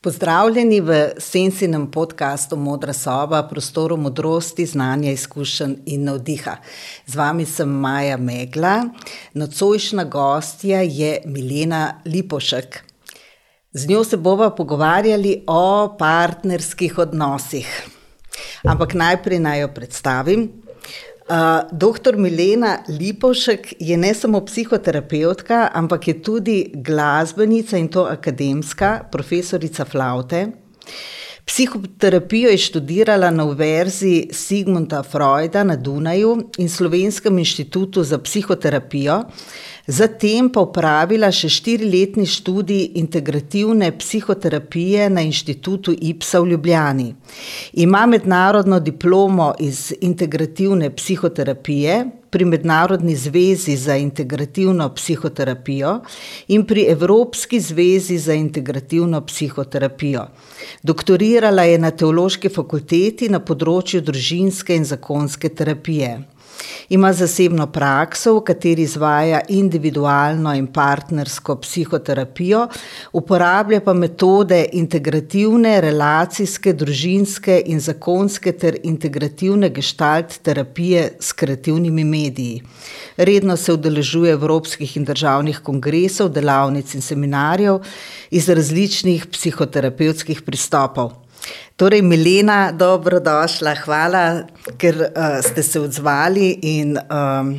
Pozdravljeni v Sensinem podkastu Modra soba, prostoru modrosti, znanja, izkušenj in navdiha. Z vami sem Maja Megla, nocojšnja gostja je Milena Lipošek. Z njo se bomo pogovarjali o partnerskih odnosih. Ampak najprej naj jo predstavim. Uh, doktor Milena Lipovšek je ne samo psihoterapeutka, ampak je tudi glasbenica in to akademska, profesorica flaute. Psihoterapijo je študirala na Univerzi Sigmunda Freuda na Dunaju in Slovenskem inštitutu za psihoterapijo, zatem pa upravila še štiriletni študij integrativne psihoterapije na inštitutu IPSA v Ljubljani. Ima mednarodno diplomo iz integrativne psihoterapije pri Mednarodni zvezi za integrativno psihoterapijo in pri Evropski zvezi za integrativno psihoterapijo. Doktorirala je na teološki fakulteti na področju družinske in zakonske terapije. Ima zasebno prakso, v kateri izvaja individualno in partnersko psihoterapijo, uporablja pa metode integrativne, relacijske, družinske in zakonske ter integrativne gestalt terapije s kreativnimi mediji. Redno se udeležuje evropskih in državnih kongresov, delavnic in seminarjev iz različnih psihoterapevtskih pristopov. Torej, Milena, dobrodošla, hvala, ker uh, ste se odzvali in um,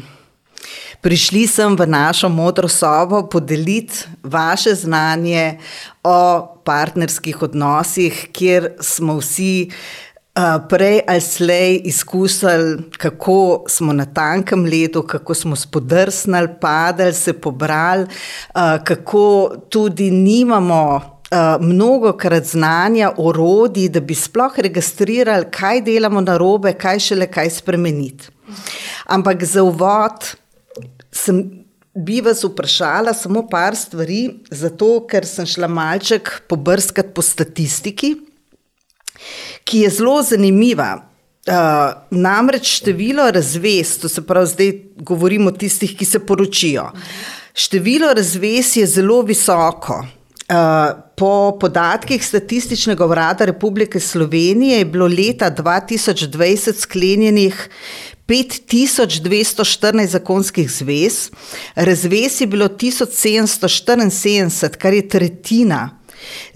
prišli sem v našo modro sobo podeliti vaše znanje o partnerskih odnosih, kjer smo vsi. Uh, prej ali slej izkusili, kako smo na tankem ledu, kako smo spodrsnili, padali, se pobrali, uh, kako tudi nimamo uh, mnogo krat znanja, orodij, da bi sploh registrirali, kaj delamo na robe, kaj šele kaj spremeniti. Ampak za uvod sem, bi vas vprašala samo par stvari, zato ker sem šla malček pobrskati po statistiki, ki je zelo zanimiva. Uh, namreč število razvez, to se pravi, zdaj govorimo o tistih, ki se poročijo. Število razvez je zelo visoko. Uh, po podatkih Statističnega urada Republike Slovenije je bilo leta 2020 sklenjenih 5214 zakonskih zvez, razvez je bilo 1774, kar je tretjina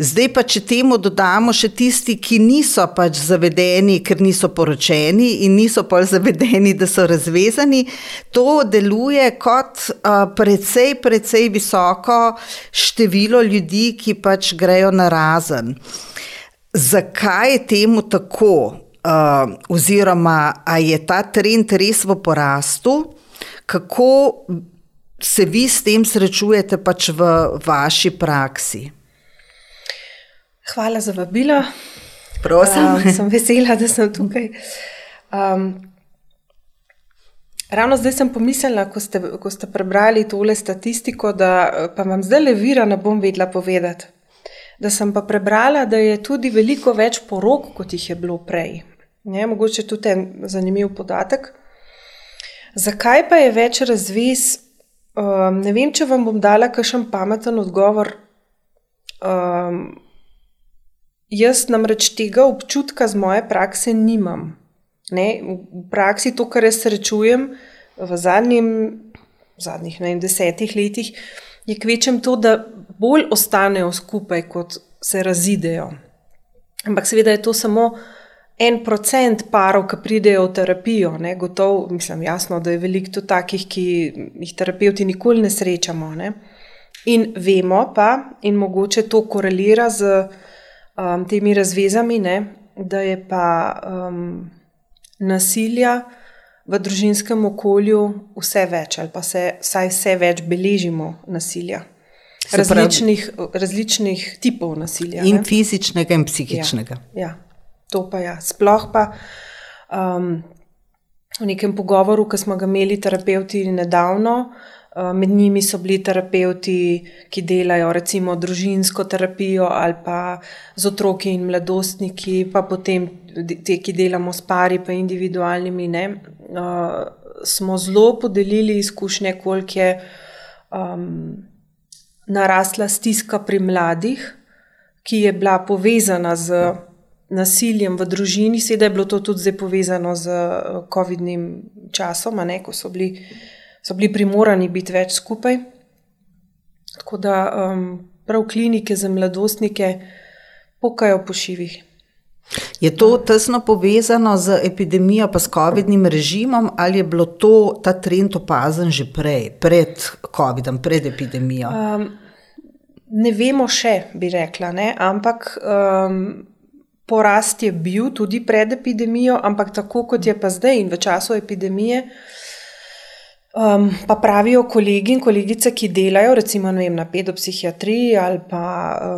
Zdaj pa, če temu dodamo še tisti, ki niso pač zavedeni, ker niso poročeni in niso pa zavedeni, da so razvezani, to deluje kot uh, precej, precej visoko število ljudi, ki pač grejo na razen. Zakaj je temu tako? Uh, oziroma, ali je ta trend res v porastu, kako se vi s tem srečujete pač v vaši praksi? Hvala za vabilo. Prosim. Um, sem vesela, da sem tukaj. Um, ravno zdaj sem pomislila, ko ste, ko ste prebrali tole statistiko, da pa vam zdaj le vira ne bom vedela povedati. Da sem pa prebrala, da je tudi veliko več porok, kot jih je bilo prej. Ne, mogoče tudi en zanimiv podatek. Zakaj pa je več razviz? Um, ne vem, če vam bom dala kakšen pameten odgovor. Um, Jaz namreč tega občutka z moje prakse nimam. Ne? V praksi to, kar jaz srečujem v zadnjim, zadnjih ne, desetih letih, je kvečem to, da bolj ostanejo skupaj, kot se razidejo. Ampak seveda je to samo en procent parov, ki pridejo v terapijo. Ne? Gotov, mislim, jasno, da je veliko tudi takih, ki jih terapeuti nikoli ne srečamo. Ne? In vemo pa, in mogoče to korelira z um, temi razvezami, ne, da je pa um, nasilja v družinskem okolju vse več, ali pa se vsaj vse več beležimo nasilja. Različnih, različnih tipov nasilja. In ne? fizičnega, in psihičnega. Ja, ja, to pa. Ja. Sploh pa um, v nekem pogovoru, ki smo ga imeli, terapeuti, nedavno, med njimi so bili terapeuti, ki delajo recimo družinsko terapijo ali pa z otroki in mladostniki, pa potem te, ki delamo s pari, pa individualnimi. Ne, uh, smo zelo podelili izkušnje, koliko je um, narasla stiska pri mladih, ki je bila povezana z nasiljem v družini, sedaj je bilo to tudi povezano z eh, COVID-nim časom, ne, ko so bili, so bili primorani biti več skupaj. Tako da um, prav klinike za mladostnike pokajo po šivih. Je to tesno povezano z epidemijo, pa s COVID-nim režimom, ali je bilo to, ta trend opazen že prej, pred COVID-om, pred epidemijo? Um, ne vemo še, bi rekla, ne? ampak um, porast je bil tudi pred epidemijo, ampak tako kot je pa zdaj in v času epidemije. Um, pa pravijo kolegi in kolegice, ki delajo recimo vem, na pedopsihiatriji ali pa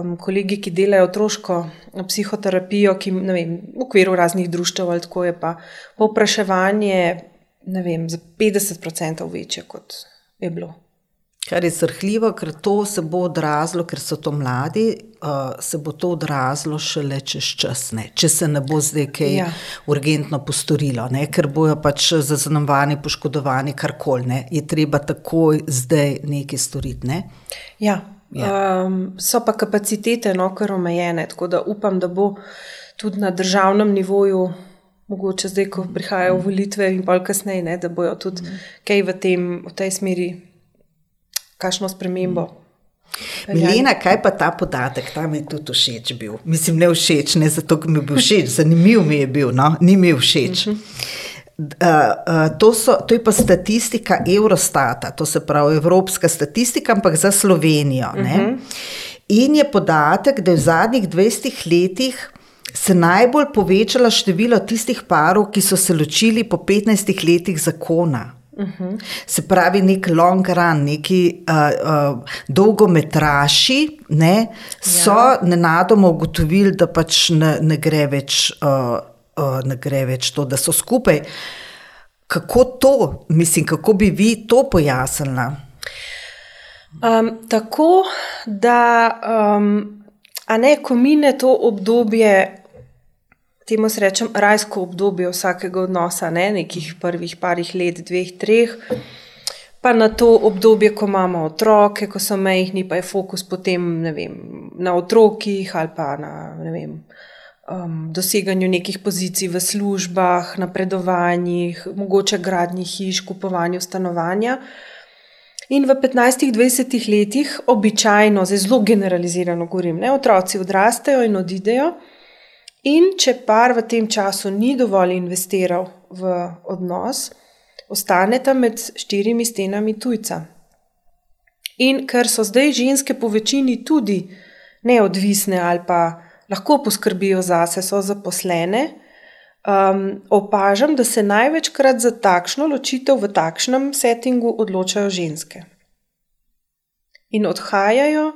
um, kolegi, ki delajo otroško psihoterapijo, ki vem, v okviru raznih društev ali tako je pa povpraševanje za 50% večje, kot je bilo. Kar je srhljivo, ker to se bo odrazilo, ker so to mladi, uh, se bo to odrazilo šele čez čas, ne? če se ne bo zdaj kaj ja. urgentno postorilo, ne? ker bojo pač zaznamovani, poškodovani, karkoli. Je treba takoj zdaj nekaj storiti. Ne? Ja. Ja. Um, so pa kapacitete no, kar omejene, tako da upam, da bo tudi na državnem nivoju, mogoče zdaj, ko prihajajo volitve in pa kasneje, da bojo tudi mm. kaj v, tem, v tej smeri kakšno spremembo. Milena, kaj pa ta podatek, ta mi je tudi všeč bil. Mislim, ne všeč, ne zato, ker mi je bil všeč, zanimiv mi je bil, no? ni mi všeč. Uh, uh, to, so, to je pa statistika Eurostata, to se pravi evropska statistika, ampak za Slovenijo. Uh mhm. -huh. In je podatek, da je v zadnjih 20 letih se najbolj povečalo število tistih parov, ki so se ločili po 15 letih zakona. -huh. Se pravi, nek long run, neki uh, uh, dolgometraši ne, so ja. nenadoma ugotovili, da pač ne, ne, gre več, uh, uh, ne gre več to, da so skupaj. Kako to, mislim, kako bi vi to pojasnili? Um, tako da, um, a ne, ko mine to obdobje temu se rečem, rajsko obdobje vsakega odnosa, ne nekih prvih parih let, dveh, treh. Pa na to obdobje, ko imamo otroke, ko so mehni, pa je fokus potem vem, na otrokih ali pa na vem, um, doseganju nekih pozicij v službah, napredovanjih, mogoče gradnji hiš, kupovanju stanovanja. In v 15-20 letih, običajno, zelo generalizirano govorim, ne, otroci odrastejo in odidejo. In če par v tem času ni dovolj investiral v odnos, ostane tam med štirimi stenami tujca. In ker so zdaj ženske po večini tudi neodvisne ali pa lahko poskrbijo zase, so zaposlene, um, opažam, da se največkrat za takšno ločitev v takšnem settingu odločajo ženske. In odhajajo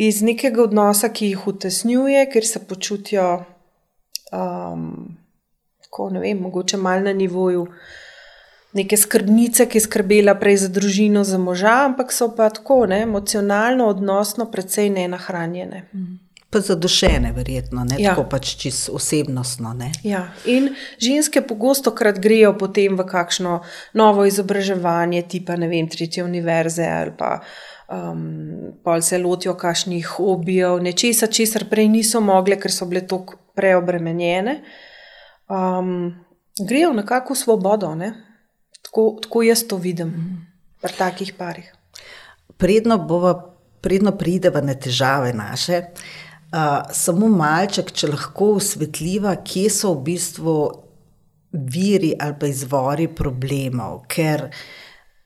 iz nekega odnosa, ki jih utesnjuje, ker se počutijo, um, tako ne vem, mogoče malo na nivoju neke skrbnice, ki je skrbela prej za družino, za moža, ampak so pa tako ne, emocionalno, odnosno, precej nenahranjene. Pa zadošene, verjetno, ne ja. tako pač čisto osebnostno. Ja. In ženske pogosto krat grejo potem v kakšno novo izobraževanje, tipa ne vem, tretje univerze ali pa um, pol se lotijo kašnih hobijev, nečesa, česar prej niso mogle, ker so bile tako preobremenjene. Um, grejo nekako v svobodo, ne? tako, tako jaz to vidim pri takih parih. Predno, bova, predno prideva na težave naše. Uh, samo malček, če lahko osvetljiva, kje so v bistvu viri ali pa izvori problemov. Ker uh,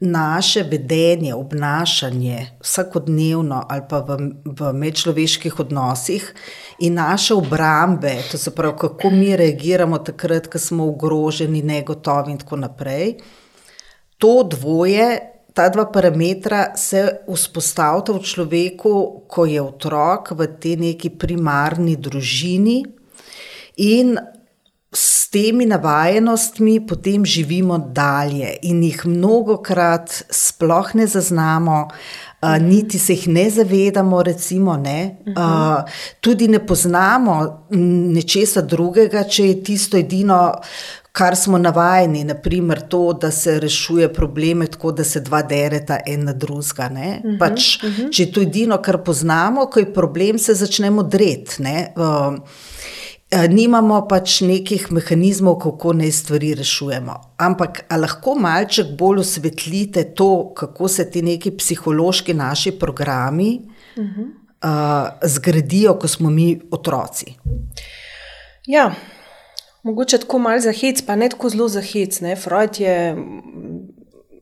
naše vedenje, obnašanje, vsakodnevno ali pa v, v medčloveških odnosih in naše obrambe, to se pravi, kako mi reagiramo takrat, ko smo ogroženi, negotovi in tako naprej. To dvoje, ta dva parametra se vzpostavlja v človeku, ko je otrok v tej neki primarni družini. In s temi navajenostmi potem živimo dalje in jih mnogo krat sploh ne zaznamo. Uh, niti se jih ne zavedamo, recimo, ne? Uh, tudi ne poznamo nečesa drugega, če je tisto edino, kar smo navajeni, naprimer to, da se rešuje probleme tako, da se dva dereta en na drugega. Uh -huh, pač, uh -huh. Če to edino, kar poznamo, ko je problem, se začnemo dreti. Uh, nimamo pač nekih mehanizmov, kako naj stvari rešujemo. Ampak lahko malček bolj osvetlite to, kako se ti neki psihološki naši programi uh -huh. uh, zgradijo, ko smo mi otroci. Ja, mogoče tako malo za hec, pa ne tako zelo za hec. Ne? Freud je,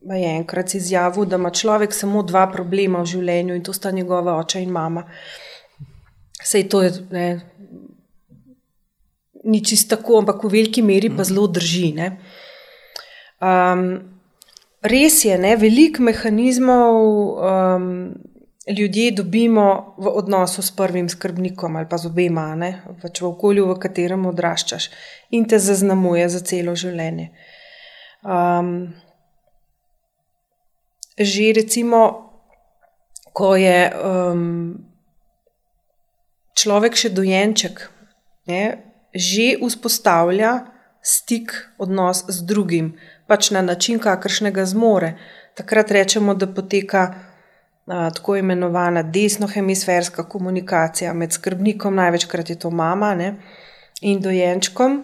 je enkrat izjavil, da ima človek samo dva problema v življenju in to sta njegova oče in mama. Sej to je. Ne, Ni čisto tako, ampak v veliki meri pa zelo drži. Um, res je, ne, veliko mehanizmov um, ljudje dobimo v odnosu s prvim skrbnikom ali pa z obema, ne, pač v okolju, v katerem odraščaš in te zaznamuje za celo življenje. Um, že recimo, ko je um, človek še dojenček, ne, že vzpostavlja stik, odnos z drugim, pač na način, kakršnega zmore. Takrat rečemo, da poteka tako imenovana desnohemisferska komunikacija med skrbnikom, največkrat je to mama, ne, in dojenčkom,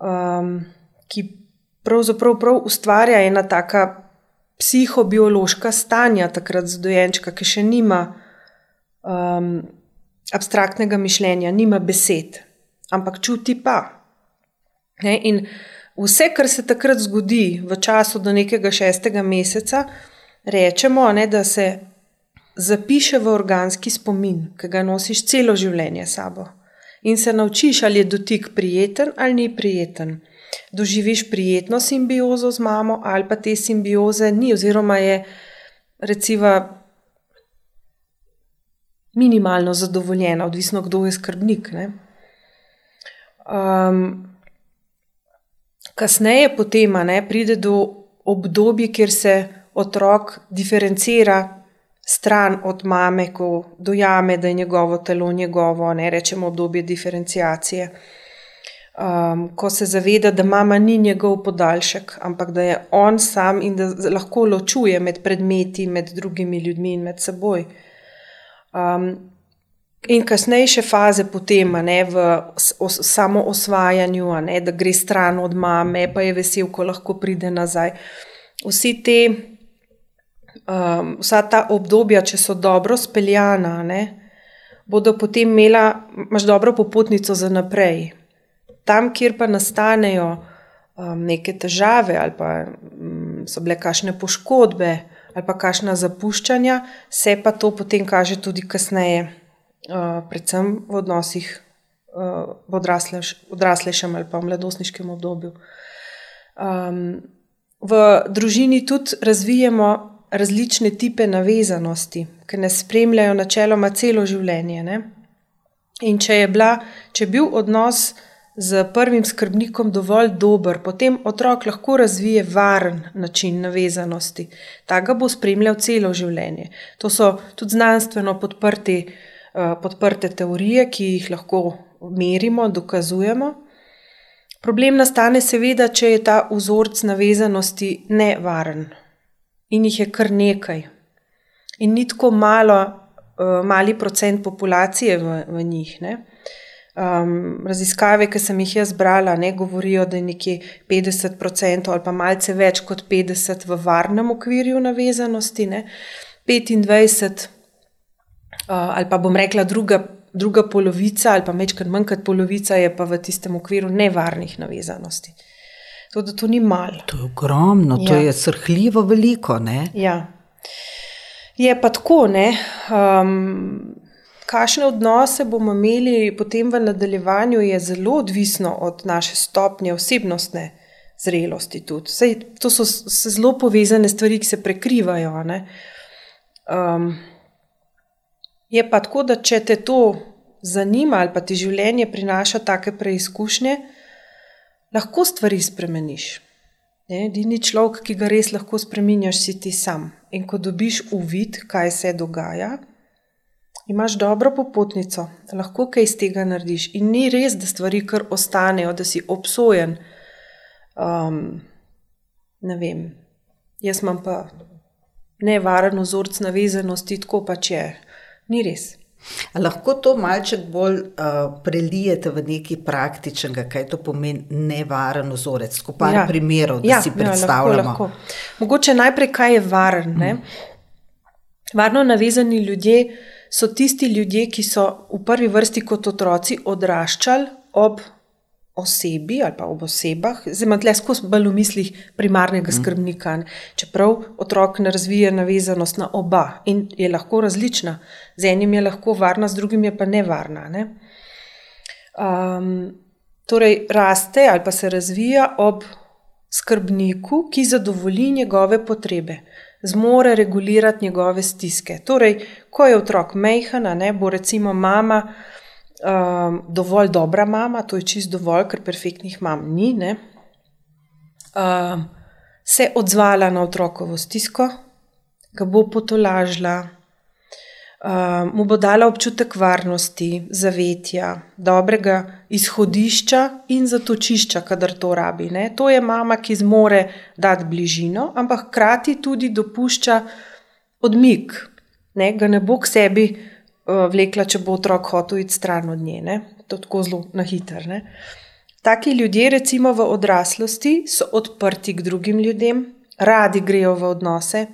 um, ki pravzaprav prav ustvarja ena taka psihobiološka stanja takrat za dojenčka, ki še nima um, abstraktnega mišljenja, nima besed, ampak čuti pa. Ne, in vse, kar se takrat zgodi v času do nekega šestega meseca, rečemo, ne, da se zapiše v organski spomin, ki ga nosiš celo življenje sabo. In se naučiš, ali je dotik prijeten ali ni prijeten. Doživiš prijetno simbiozo z mamo, ali pa te simbioze ni, oziroma je recimo minimalno zadovoljena, odvisno kdo je skrbnik. Um, kasneje, potem, ne, pride do obdobja, kjer se otrok diferencira stran od mame, ko dojame, da je njegovo telo njegovo, ne rečemo obdobje diferencijacije. Um, ko se zaveda, da mama ni njegov podaljšek, ampak da je on sam in da lahko ločuje med predmeti, med drugimi ljudmi in med seboj. Um, in kasnejše faze potem, ne, v samo osvajanju, ne, da gre stran od mame, pa je vesel, ko lahko pride nazaj. Vsi te um, vsa ta obdobja, če so dobro speljana, ne, bodo potem imela, imaš dobro popotnico za naprej. Tam, kjer pa nastanejo um, neke težave, ali pa um, so bile kakšne poškodbe, ali pa kakšna zapuščanja, se pa to potem kaže tudi kasneje, uh, predvsem v odnosih uh, v odraslejšem ali pa mladostniškem obdobju. Um, v družini tudi razvijamo različne type navezanosti, ki nas spremljajo načeloma celo življenje. Ne? In če je, bila, če je bil odnos z prvim skrbnikom dovolj dober, potem otrok lahko razvije varen način navezanosti. Ta ga bo spremljal celo življenje. To so tudi znanstveno podprti, uh, podprte teorije, ki jih lahko merimo, dokazujemo. Problem nastane, seveda, če je ta vzorec navezanosti nevaren in jih je kar nekaj. In ni tako malo, uh, mali procent populacije v, v njih. Um, raziskave, ki sem jih jaz brala, ne, govorijo, da je nekje 50% ali pa malce več kot 50% v varnem okvirju navezanosti, ne. 25% uh, ali pa bom rekla druga. Druga polovica, ali pa večkrat manj kot polovica, je pa v tistem okviru nevarnih navezanosti. To, to ni malo. To je ogromno, ja. to je srhljivo veliko. Ja. Je pa tako, um, kakšne odnose bomo imeli potem v nadaljevanju, je zelo odvisno od naše stopnje osebnostne zrelosti. Sej, to so zelo povezane stvari, ki se prekrivajo. Um, je pa tako, da če te to zanima ali pa ti življenje prinaša take preizkušnje lahko stvari spremeniš. Edini človek, ki ga res lahko spremeniš, si ti sam. In ko dobiš uvid, kaj se dogaja, imaš dobro popotnico, da lahko kaj iz tega narediš. In ni res, da stvari kar ostanejo, da si obsojen Um, ne vem, jaz imam pa nevaren vzorc navezanosti, tako pač je. Ni res. A lahko to malček bolj uh, prelijete v neki praktičnega, kaj to pomeni nevaren vzorec, skupaj ja. primerov, da ja, si predstavljamo. Ja, lahko, lahko. Mogoče najprej, kaj je varen. Hmm. Varno navezani ljudje so tisti ljudje, ki so v prvi vrsti kot otroci odraščali ob osebi ali pa ob osebah, zdaj imam tle skozi bolj v mislih primarnega mm. skrbnika. Čeprav otrok ne razvije navezanost na oba in je lahko različna, z enim je lahko varna, z drugim je pa nevarna. Ne? Um, torej, raste ali pa se razvija ob skrbniku, ki zadovolji njegove potrebe. Zmore regulirati njegove stiske. Torej, ko je otrok mehana, ne bo recimo mama um, dovolj dobra mama, to je čist dovolj, ker perfektnih mam ni. Um, se odzvala na otrokovo stisko, ga bo potolažila, um, mu bo dala občutek varnosti, zavetja, dobrega izhodišča in zatočišča, kadar to rabi. Ne? To je mama, ki zmore dati bližino, ampak hkrati tudi dopušča odmik, ne? ga ne bo k sebi. Eh, vlekla, če bo otrok hotel iti stran od nje. Ne? To tako zelo na hiter. Ne? Taki ljudje, recimo v odraslosti, so odprti k drugim ljudem, radi grejo v odnose,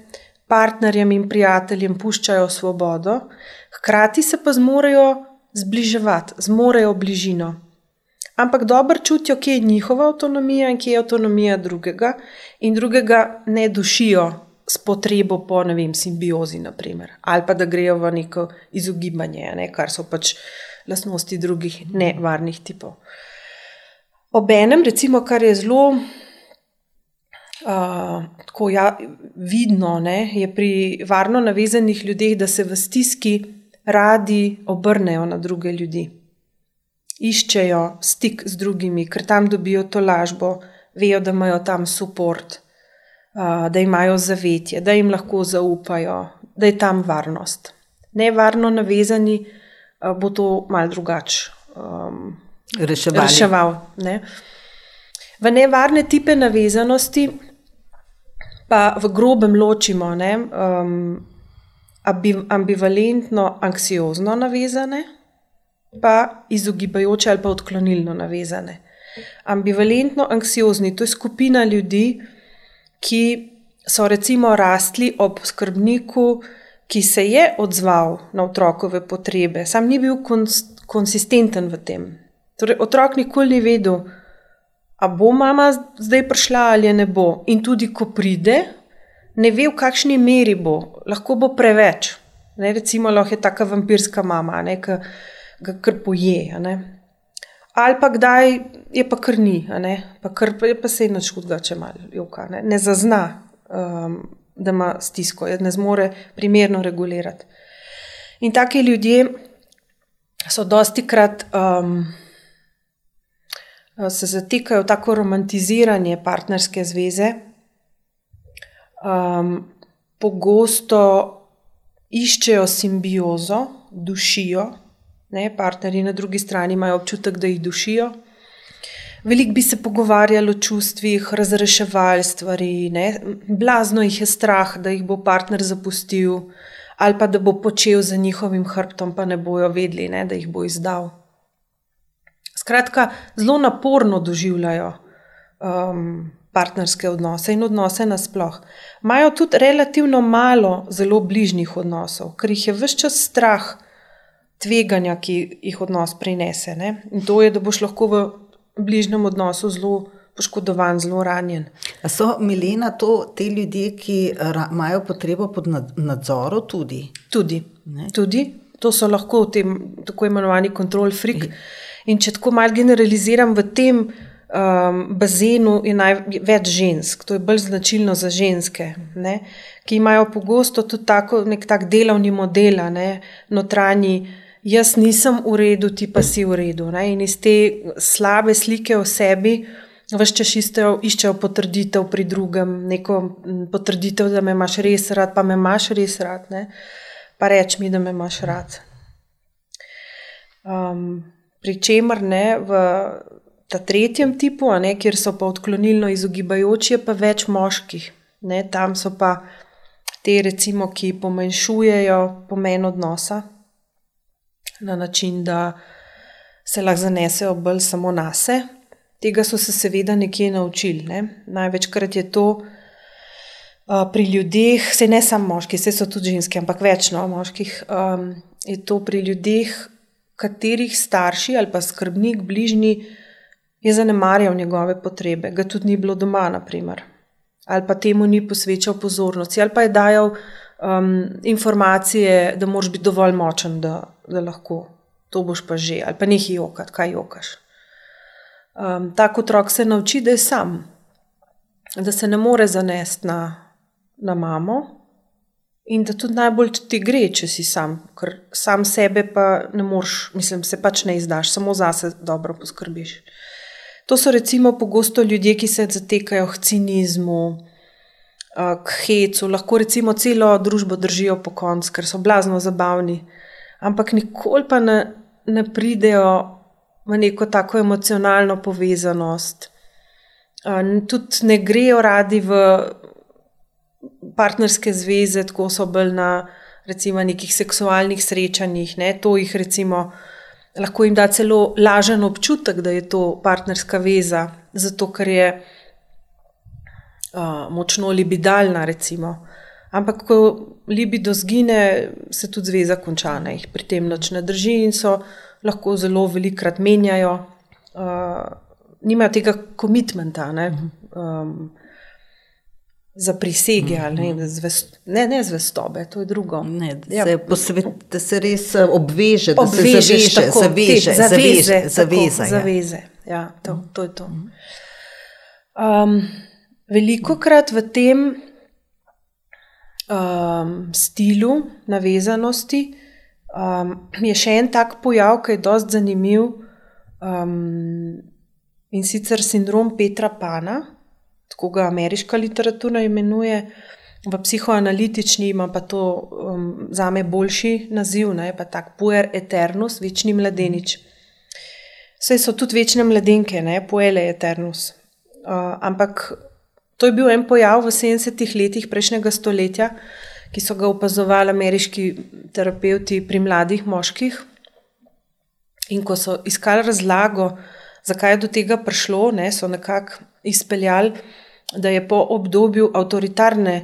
partnerjem in prijateljem puščajo svobodo, hkrati se pa zmorejo zbliževati, zmorejo bližino. Ampak dobro čutijo, kje je njihova avtonomija in kje je avtonomija drugega, in drugega ne dušijo, s potrebo po vem, simbiozi, naprimer. ali pa da grejo v neko izogibanje, ne, kar so pač lastnosti drugih nevarnih tipov. Obenem, recimo, kar je zelo uh, ja, vidno, ne, je pri varno navezanih ljudeh, da se v stiski radi obrnejo na druge ljudi. Iščejo stik z drugimi, ker tam dobijo to lažbo, vejo, da imajo tam podporo da imajo zavetje, da jim lahko zaupajo, da je tam varnost. Nevarno navezani bo to mal drugače um, reševal. Ne? V nevarne tipe navezanosti pa v grobem ločimo ne, um, ambivalentno, anksiozno navezane, pa izogibajoče ali pa odklonilno navezane. Ambivalentno, anksiozni, to je skupina ljudi, ki so recimo rastli ob skrbniku, ki se je odzval na otrokove potrebe, sam ni bil konsistenten v tem. Torej, otrok nikoli ni vedel, ali bo mama zdaj prišla ali ne bo. In tudi, ko pride, ne ve, v kakšni meri bo, lahko bo preveč. Ne, recimo, lahko je ta vampirska mama, ki ga kar poje ali pa kdaj je pa kar ni, pa kar pa je pa se eno čudga, če malo joka, ne, ne zazna, um, da ima stisko, ne zmore primerno regulirati. In taki ljudje so dosti krat. Um, Se zatikajo tako romantiziranje partnerske zveze, um, pogosto iščejo simbiozo, dušijo, ne, partnerji na drugi strani imajo občutek, da jih dušijo. Veliko bi se pogovarjalo o čustvih, razreševali stvari, ne. blazno jih je strah, da jih bo partner zapustil ali pa da bo počel za njihovim hrbtom, pa ne bojo vedeli, ne, da jih bo izdal. Skratka, zelo naporno doživljajo um, partnerske odnose in odnose nasploh. Imajo tudi relativno malo zelo bližnjih odnosov, ker jih je vse čas strah tveganja, ki jih odnos prinese. Ne? In to je, da boš lahko v bližnjem odnosu zelo poškodovan, zelo ranjen. A so Milena to te ljudje, ki imajo potrebo po nadzoru tudi? Tudi. tudi. To so lahko tem tako imenovani kontrol freak. In če tako malo generaliziram, v tem um, bazenu je največ žensk, to je bolj značilno za ženske, ne? ki imajo pogosto tudi tako, nek tak delovni model, notranji jaz nisem v redu, ti pa si v redu. Ne? In iz te slabe slike o sebi, vse čas iščejo, iščejo potrditev pri drugem, neko potrditev, da me imaš res rad, pa me imaš res rad, ne? pa reč mi, da me imaš rad. Um, Pričemer ne v ta tretjem tipu, ne, kjer so pa odklonilno izogibajoči, je pa več moških. Ne, tam so pa te, recimo, ki pomenšujejo pomen odnosa na način, da se lahko zanesejo bolj samo na sebe. Tega so se seveda nekje naučili. Ne. Največkrat je to uh, pri ljudeh, se ne samo moški, se so tudi ženske, ampak večno moških. Um, je to pri ljudeh, katerih starši ali pa skrbnik bližnji je zanemarjal njegove potrebe, ga tudi ni bilo doma, naprimer. ali pa temu ni posvečal pozornosti, ali pa je dajal um, informacije, da moraš biti dovolj močen, da, da lahko to boš pa že, ali pa nekaj jokati, kaj jokaš. Um, tak otrok se nauči, da je sam, da se ne more zanesti na, na mamo, In da tudi najbolj ti gre, če si sam, ker sam sebe pa ne moreš, mislim, se pač ne izdaš, samo zase dobro poskrbiš. To so recimo pogosto ljudje, ki se zatekajo k cinizmu, k hecu, lahko recimo celo družbo držijo po koncu, ker so blazno zabavni, ampak nikoli pa ne, ne pridejo v neko tako emocionalno povezanost. Tudi ne grejo radi v partnerske zveze, tako so bolj na recimo, nekih seksualnih srečanjih. Ne, to jih recimo, lahko jim da celo lažen občutek, da je to partnerska veza, zato ker je uh, močno libidalna. Recimo. Ampak, ko libido zgine, se tudi zveza konča, ne, jih pri tem noč ne drži in so lahko zelo velikrat menjajo, uh, nimajo tega komitmenta. Um, za prisege -hmm. ali ne, zvest, ne, ne zvestobe, to je drugo. Ne, ja. se posvet, se res eh, obveže, da Obvežeš, se zaveže, tako, zaveže, te, zaveze. Zaveze, zaveze, tako, ja. zaveze. Ja, to, to je to. Um, veliko krat v tem um, stilu navezanosti um, je še en tak pojav, ki je dosti zanimiv um, in sicer sindrom Petra Pana tako ga ameriška literatura imenuje. V psihoanalitični ima pa to um, za me boljši naziv, ne, pa tako puer eternus, večni mladenič. Vse so tudi večne mladenke, ne, puele eternus. Uh, ampak to je bil en pojav v 70-ih letih prejšnjega stoletja, ki so ga opazovali ameriški terapeuti pri mladih moških. In ko so iskali razlago, zakaj je do tega prišlo, ne, so nekako izpeljali, da je po obdobju avtoritarne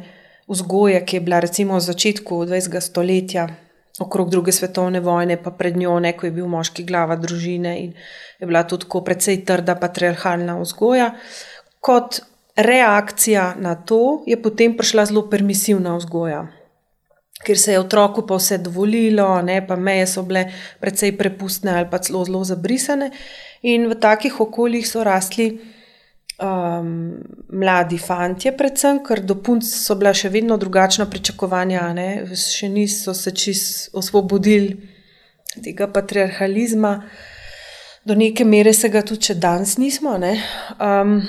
vzgoje, ki je bila recimo v začetku 20. stoletja, okrog druge svetovne vojne, pa pred njo, ne, ko je bil moški glava družine in je bila tudi tako precej trda patriarhalna vzgoja. Kot reakcija na to je potem prišla zelo permisivna vzgoja. Ker se je otroku pa vse dovolilo, ne, pa meje so bile precej prepustne ali pa celo zelo zabrisane, in v takih okoljih so rasli um, mladi fanti, predvsem, ker do punc so bila še vedno drugačna pričakovanja, ne? še niso se čist osvobodili tega patriarhalizma, do neke mere se ga tudi danes nismo. Um,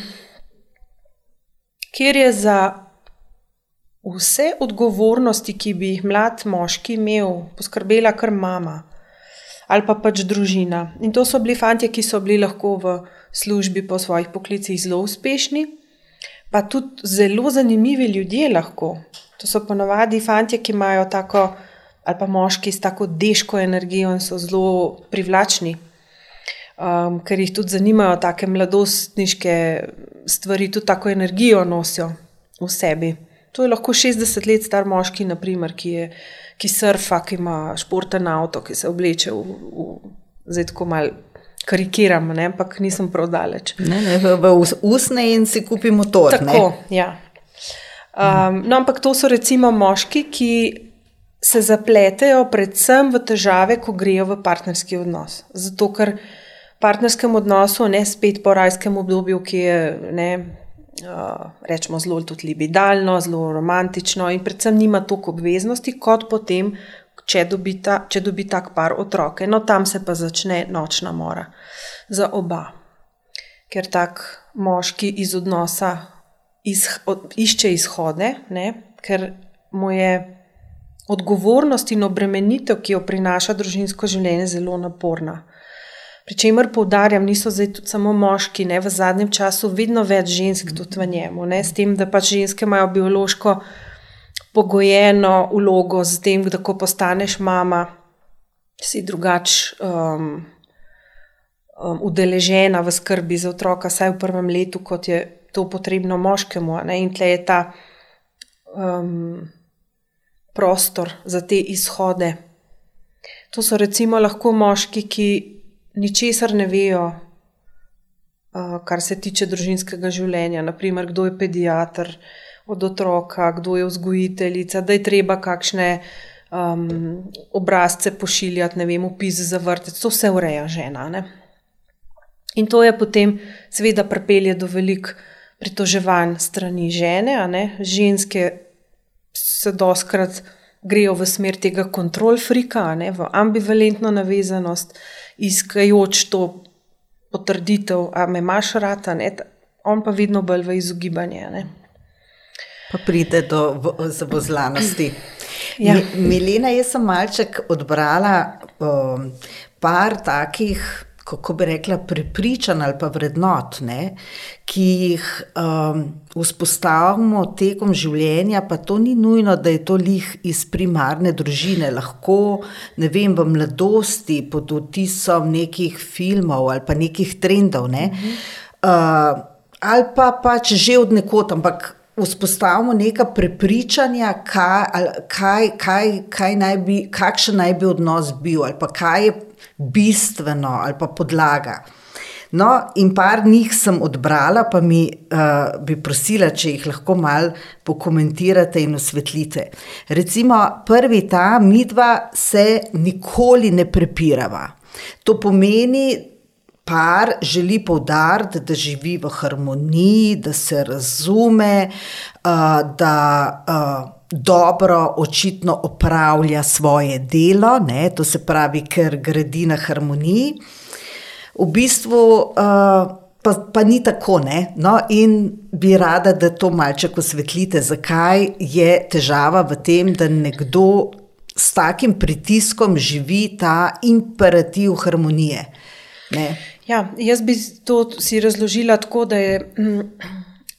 Ker je za vse odgovornosti, ki bi jih mlad moški imel, poskrbela kar mama ali pa pač družina. In to so bili fanti, ki so bili lahko v službi po svojih poklicih zelo uspešni, pa tudi zelo zanimivi ljudje lahko. To so ponovadi fanti, ki imajo tako, ali pa moški s tako deško energijo in so zelo privlačni, um, ker jih tudi zanimajo take mladostniške stvari, tudi tako energijo nosijo v sebi. To je lahko 60 let star moški, naprimer, ki, je, ki surfa, ki ima športen avto, ki se obleče v, v zdaj tako malo karikiram, ne? ampak nisem prav daleč. Ne, ne, v, usne in si kupi motor. Tako, ja. um, no, ampak to so recimo moški, ki se zapletejo predvsem v težave, ko grejo v partnerski odnos. Zato, ker v partnerskem odnosu, ne spet po rajskem obdobju, ki je. Ne, Uh, rečemo zelo tudi libidalno, zelo romantično, in predvsem nima toliko obveznosti, kot potem, če dobi, ta, če dobi tak par otroke. No, tam se pa začne nočna mora za oba. Ker tak moški iz odnosa iz, od, išče izhode, ne? ker mu je odgovornost in obremenitev, ki jo prinaša družinsko življenje, zelo naporna. Pričemer poudarjam, niso zdaj samo moški, ne v zadnjem času, vedno več žensk tudi v njemu, ne, s tem, da pač ženske imajo biološko pogojeno vlogo z tem, da ko postaneš mama, si drugače um, um, udeležena v skrbi za otroka, saj v prvem letu, kot je to potrebno moškemu. Ne, in tle je ta um, prostor za te izhode. To so recimo lahko moški, ki ničesar ne vejo, uh, kar se tiče družinskega življenja. Naprimer, kdo je pediatr od otroka, kdo je vzgojiteljica, da je treba kakšne um, obrazce pošiljati, ne vem, upis za vrtec. To vse ureja žena. Ne? In to je potem, seveda, pripelje do velik pritoževanj strani žene, ženske se doskrat grejo v smer tega kontrol frika, ne, v ambivalentno navezanost, iskajoč to potrditev, a me imaš rata, ne, on pa vedno bolj v izogibanje. Ne. Pa pride do zavozlanosti. Ja. Milena, jaz sem malček odbrala um, par takih kako bi rekla, prepričanj ali pa vrednot, ne, ki jih um, vzpostavimo tekom življenja, pa to ni nujno, da je to lih iz primarne družine, lahko ne vem, v mladosti pod otisom nekih filmov ali pa nekih trendov, ne, uh, ali pa pač že od nekod, ampak. Vzpostavimo neka prepričanja, kaj, kaj, kaj, kaj naj bi, kakšen naj bi odnos bil, ali pa kaj je bistveno ali pa podlaga. No, in par njih sem odbrala, pa mi uh, bi prosila, če jih lahko malo pokomentirate in osvetlite. Recimo, prvi ta, midva se nikoli ne prepirava. To pomeni, par želi poudariti, da živi v harmoniji, da se razume, uh, da. Uh, dobro, očitno opravlja svoje delo, ne? to se pravi, ker gradi na harmoniji. V bistvu uh, pa, pa ni tako, no, in bi rada, da to malček osvetlite, zakaj je težava v tem, da nekdo s takim pritiskom živi ta imperativ harmonije. Ne? Ja, jaz bi to si razložila tako, da je. Mm,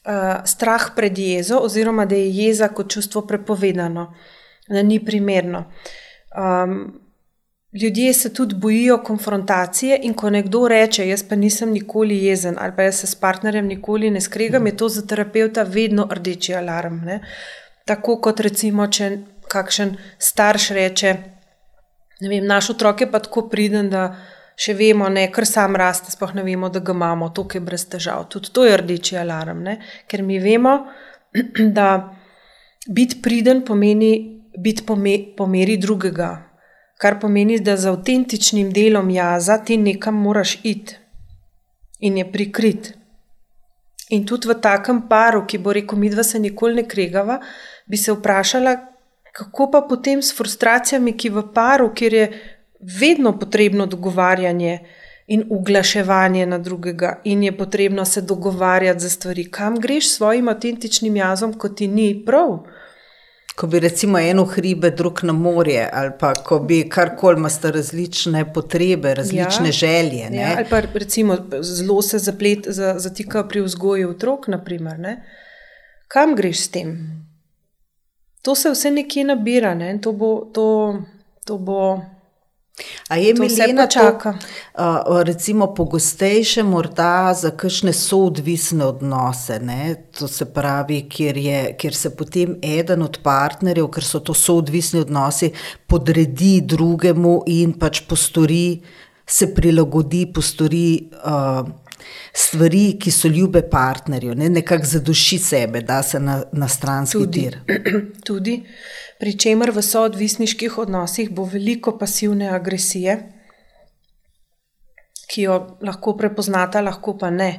uh, strah pred jezo, oziroma da je jeza kot čustvo prepovedano, da ni primerno. Um, ljudje se tudi bojijo konfrontacije, in ko nekdo reče: Jaz pa nisem nikoli jezen, ali pa jaz se s partnerjem nikoli ne skregam, je to za terapeuta vedno rdeči alarm. Ne? Tako kot recimo, če kakšen starš reče: vem, Naš otrok je pa tako priden, da še vemo, ne, kar sam raste, sploh ne vemo, da ga imamo, to je brez težav. Tudi to je rdeči alarm, ne? ker mi vemo, da biti priden pomeni biti po meri drugega, kar pomeni, da za avtentičnim delom jaza ti nekam moraš iti in je prikrit. In tudi v takem paru, ki bo rekel, mi dva se nikoli ne kregava, bi se vprašala, kako pa potem s frustracijami, ki v paru, kjer je vedno potrebno dogovarjanje in uglaševanje na drugega, in je potrebno se dogovarjati za stvari, kam greš s svojim avtentičnim jazom, kot ti ni prav. Ko bi recimo eno hribe, drug na morje, ali pa ko bi karkoli imate različne potrebe, različne ja, želje. Ja, ali pa recimo zelo se zaplet, zatika pri vzgoju otrok, naprimer, kam greš s tem? To se vse nekje nabira, ne? to bo. To, to bo A je Milena čaka? To, recimo pogostejše morda za kakšne soodvisne odnose, ne? to se pravi, kjer, je, kjer se potem eden od partnerjev, ker so to soodvisni odnosi, podredi drugemu in pač postori, se prilagodi, postori uh, stvari, ki so ljube partnerju, ne? nekako zaduši sebe, da se na, na stranski tudi, tir. Tudi pri čemer v soodvisniških odnosih bo veliko pasivne agresije, ki jo lahko prepoznata, lahko pa ne.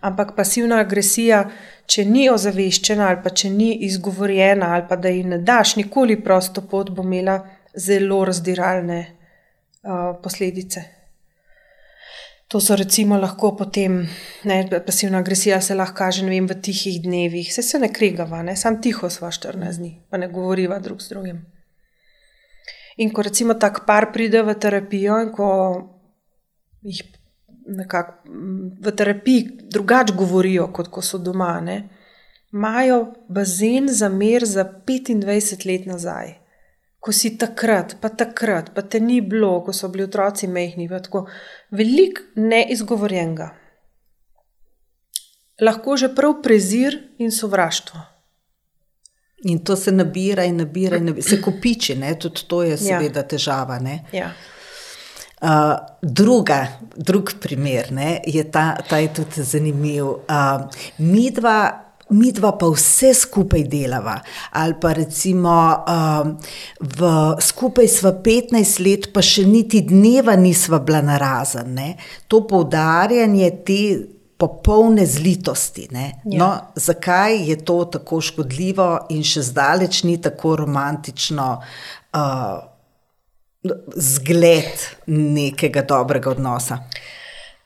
Ampak pasivna agresija, če ni ozaveščena ali pa če ni izgovorjena ali pa da ji ne daš nikoli prosto pot, bo imela zelo razdiralne uh, posledice. To so recimo lahko potem, ne, pasivna agresija se lahko kaže vem, v tihih dnevih, se se ne kregava, ne, sam tiho sva 14 dni, pa ne govoriva drug z drugim. In ko recimo tak par pride v terapijo in ko jih nekako v terapiji drugače govorijo, kot ko so doma, ne, imajo bazen za mer za 25 let nazaj. Ko si takrat, pa takrat, pa te ni bilo, ko so bili otroci mehni, tako veliko neizgovorjenega. Lahko že prav prezir in sovraštvo. In to se nabira in nabira, in nabira. se kopiči, ne? tudi to je ja. seveda ja. težava. Ja. Uh, druga, drug primer ne, je ta, ta je tudi zanimiv. Uh, mi, dva, mi dva pa vse skupaj delava. Ali pa recimo uh, v, skupaj sva 15 let, pa še niti dneva nisva bila narazen. Ne. To poudarjanje te popolne zlitosti. Ja. No, zakaj je to tako škodljivo in še zdaleč ni tako romantično uh, zgled nekega dobrega odnosa?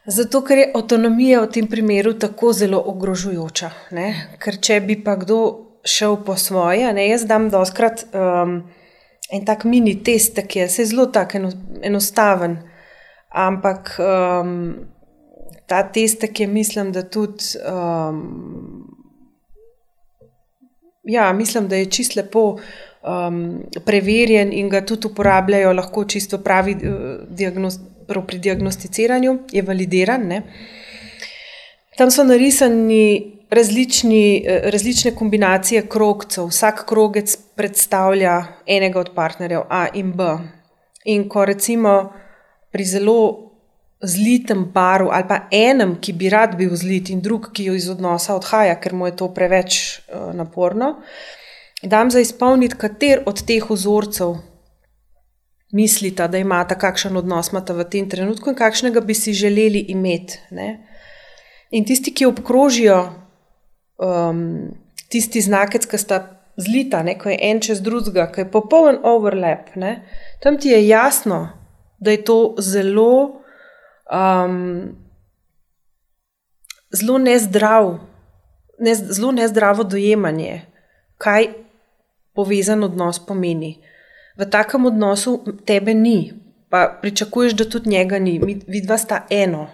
Zato, ker je avtonomija v tem primeru tako zelo ogrožujoča. Ne? Ker če bi pa kdo šel po svoje, ne? jaz dam doskrat um, en tak mini test, ki je zelo enostaven, ampak. Um, ta testek je, mislim, da tudi. Um, ja, mislim, da je čist lepo um, preverjen in ga tudi uporabljajo, lahko čisto pravi uh, diagnost, prav pri diagnosticiranju, je validiran. Ne. Tam so narisani različni, uh, različne kombinacije krogcev. Vsak krogec predstavlja enega od partnerjev, A in B. In ko recimo pri zelo zlitem paru ali pa enem, ki bi rad bil zlit, in drug, ki jo iz odnosa odhaja, ker mu je to preveč uh, naporno, dam za izpolniti, kater od teh vzorcev mislite, da imate kakšen odnos imate v tem trenutku in kakšnega bi si želeli imeti. Ne? In tisti, ki obkrožijo um, tisti znakec, ki sta zlita, ne? ko je en čez drugega, ki je popoln overlap, ne? tam ti je jasno, da je to zelo um, zelo nezdrav, ne, zelo nezdravo dojemanje, kaj povezan odnos pomeni. V takem odnosu tebe ni, pa pričakuješ, da tudi njega ni, vidva sta eno.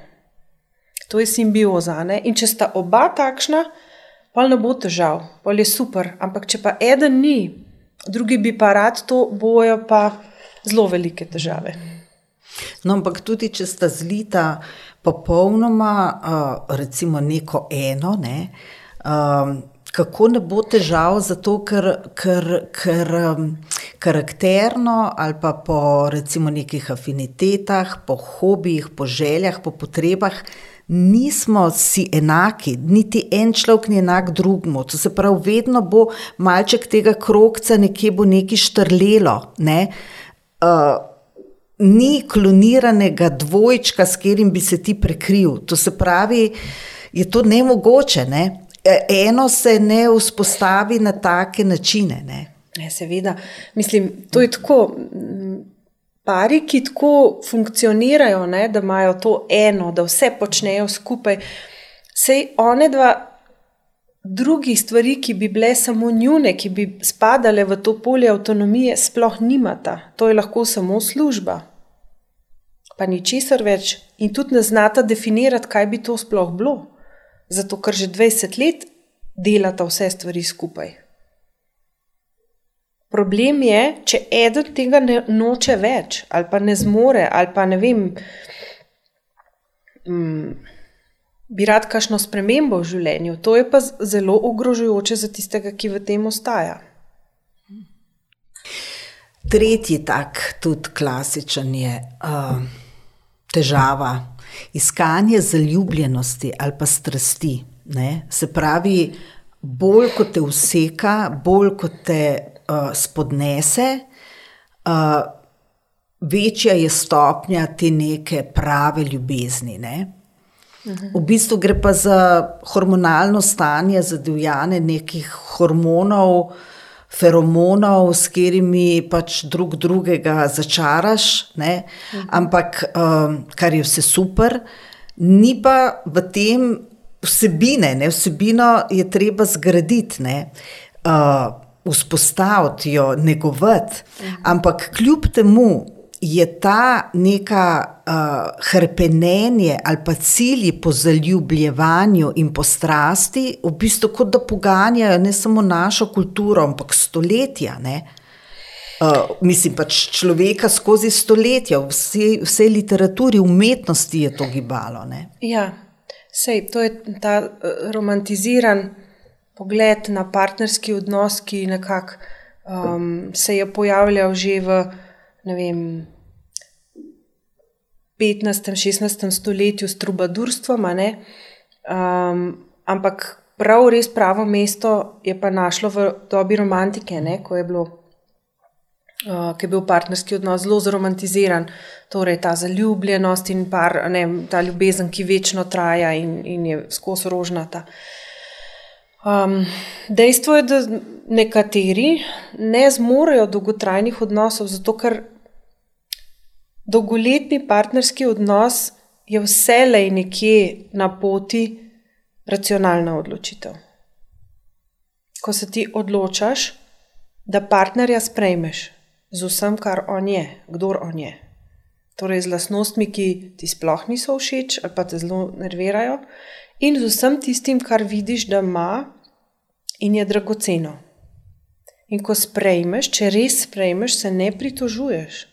To je simbioza. Ne? In če sta oba takšna, pa ne bo težav, pa je super. Ampak če pa eden ni, drugi bi pa rad to, bojo pa zelo velike težave. No, ampak tudi, če sta zlita popolnoma, uh, recimo neko eno, ne, um, kako ne bo težav, zato ker, ker, ker um, karakterno ali pa po recimo nekih afinitetah, po hobijih, po željah, po potrebah. Nismo si enaki, niti en človek ni enak drugemu. To se pravi, vedno bo malček tega krokca, nekje bo nekaj štrlelo. Ne? Uh, ni kloniranega dvojčka, s katerim bi se ti prekril. To se pravi, je to nemogoče. Ne? Eno se ne vzpostavi na take načine. Ne? Ne, seveda, mislim, to je tako. Pari, ki tako funkcionirajo, ne, da imajo to eno, da vse počnejo skupaj, sej one dva drugi stvari, ki bi bile samo njune, ki bi spadale v to polje avtonomije, sploh nimata. To je lahko samo služba pa ni česar več, in tudi ne znata definirati, kaj bi to sploh bilo. Zato, ker že 20 let delata vse stvari skupaj. Problem je, če eden tega ne noče več, ali pa ne zmore, ali pa ne vem, um, bi rad kakšno spremembo v življenju. To je pa zelo ogrožujoče za tistega, ki v tem ostaja. Tretji tak, tudi klasičen je. Uh, težava, iskanje zaljubljenosti ali pa strasti. Ne? Se pravi, bolj kot te useka, bolj kot te uh, spodnese, uh, večja je stopnja te neke prave ljubezni. Ne? V bistvu gre pa za hormonalno stanje, za divjanje nekih hormonov, uh, feromonov, s katerimi pač drug drugega začaraš, ne? ampak um, kar je vse super, ni pa v tem vsebine, ne? vsebino je treba zgraditi. Uh, Vzpostaviti jo, negovati, ampak kljub temu je ta neka uh, hrpenenje ali pa cilji po zaljubljevanju in po strasti, v bistvu kot da poganjajo ne samo našo kulturo, ampak stoletja. Uh, mislim pač človeka skozi stoletja, vse, vse literaturi, umetnosti je to gibalo. Ne? Ja, sej, to je ta uh, romantiziran pogled na partnerski odnos, ki nekako um, se je pojavljal že v vem, 15. in 16. stoletju s trubadurstvom, um, ampak prav res pravo mesto je pa našlo v dobi romantike, ne, ko je bilo. Uh, ki je bil partnerski odnos zelo zromantiziran, torej ta zaljubljenost in par, ne, ta ljubezen, ki večno traja in, in je skozi rožnata. Um, dejstvo je, da nekateri ne zmorejo dolgotrajnih odnosov, zato ker dolgoletni partnerski odnos je vselej nekje na poti racionalna odločitev. Ko se ti odločaš, da partnerja sprejmeš z vsem, kar on je, kdor on je. Torej, z lastnostmi, ki ti sploh niso všeč ali pa te zelo nervirajo, in z vsem tistim, kar vidiš, da ima in je dragoceno. In ko sprejmeš, če res sprejmeš, se ne pritožuješ.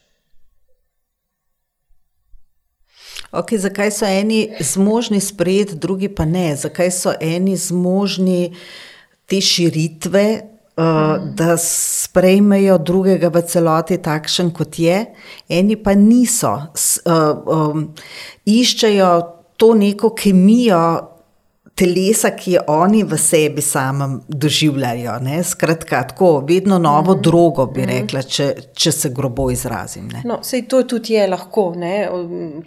Okay, zakaj so eni zmožni sprejeti, drugi pa ne? Zakaj so eni zmožni te širitve, uh, da sprejmejo drugega v celoti takšen, kot je, eni pa niso. S, uh, um, iščejo to neko kemijo telesa, ki jo oni v sebi samem doživljajo. Ne? Skratka, tako, vedno novo mm -hmm. drogo, bi mhm. rekla, če, če se grobo izrazim. No, sej to tudi je lahko. Ne?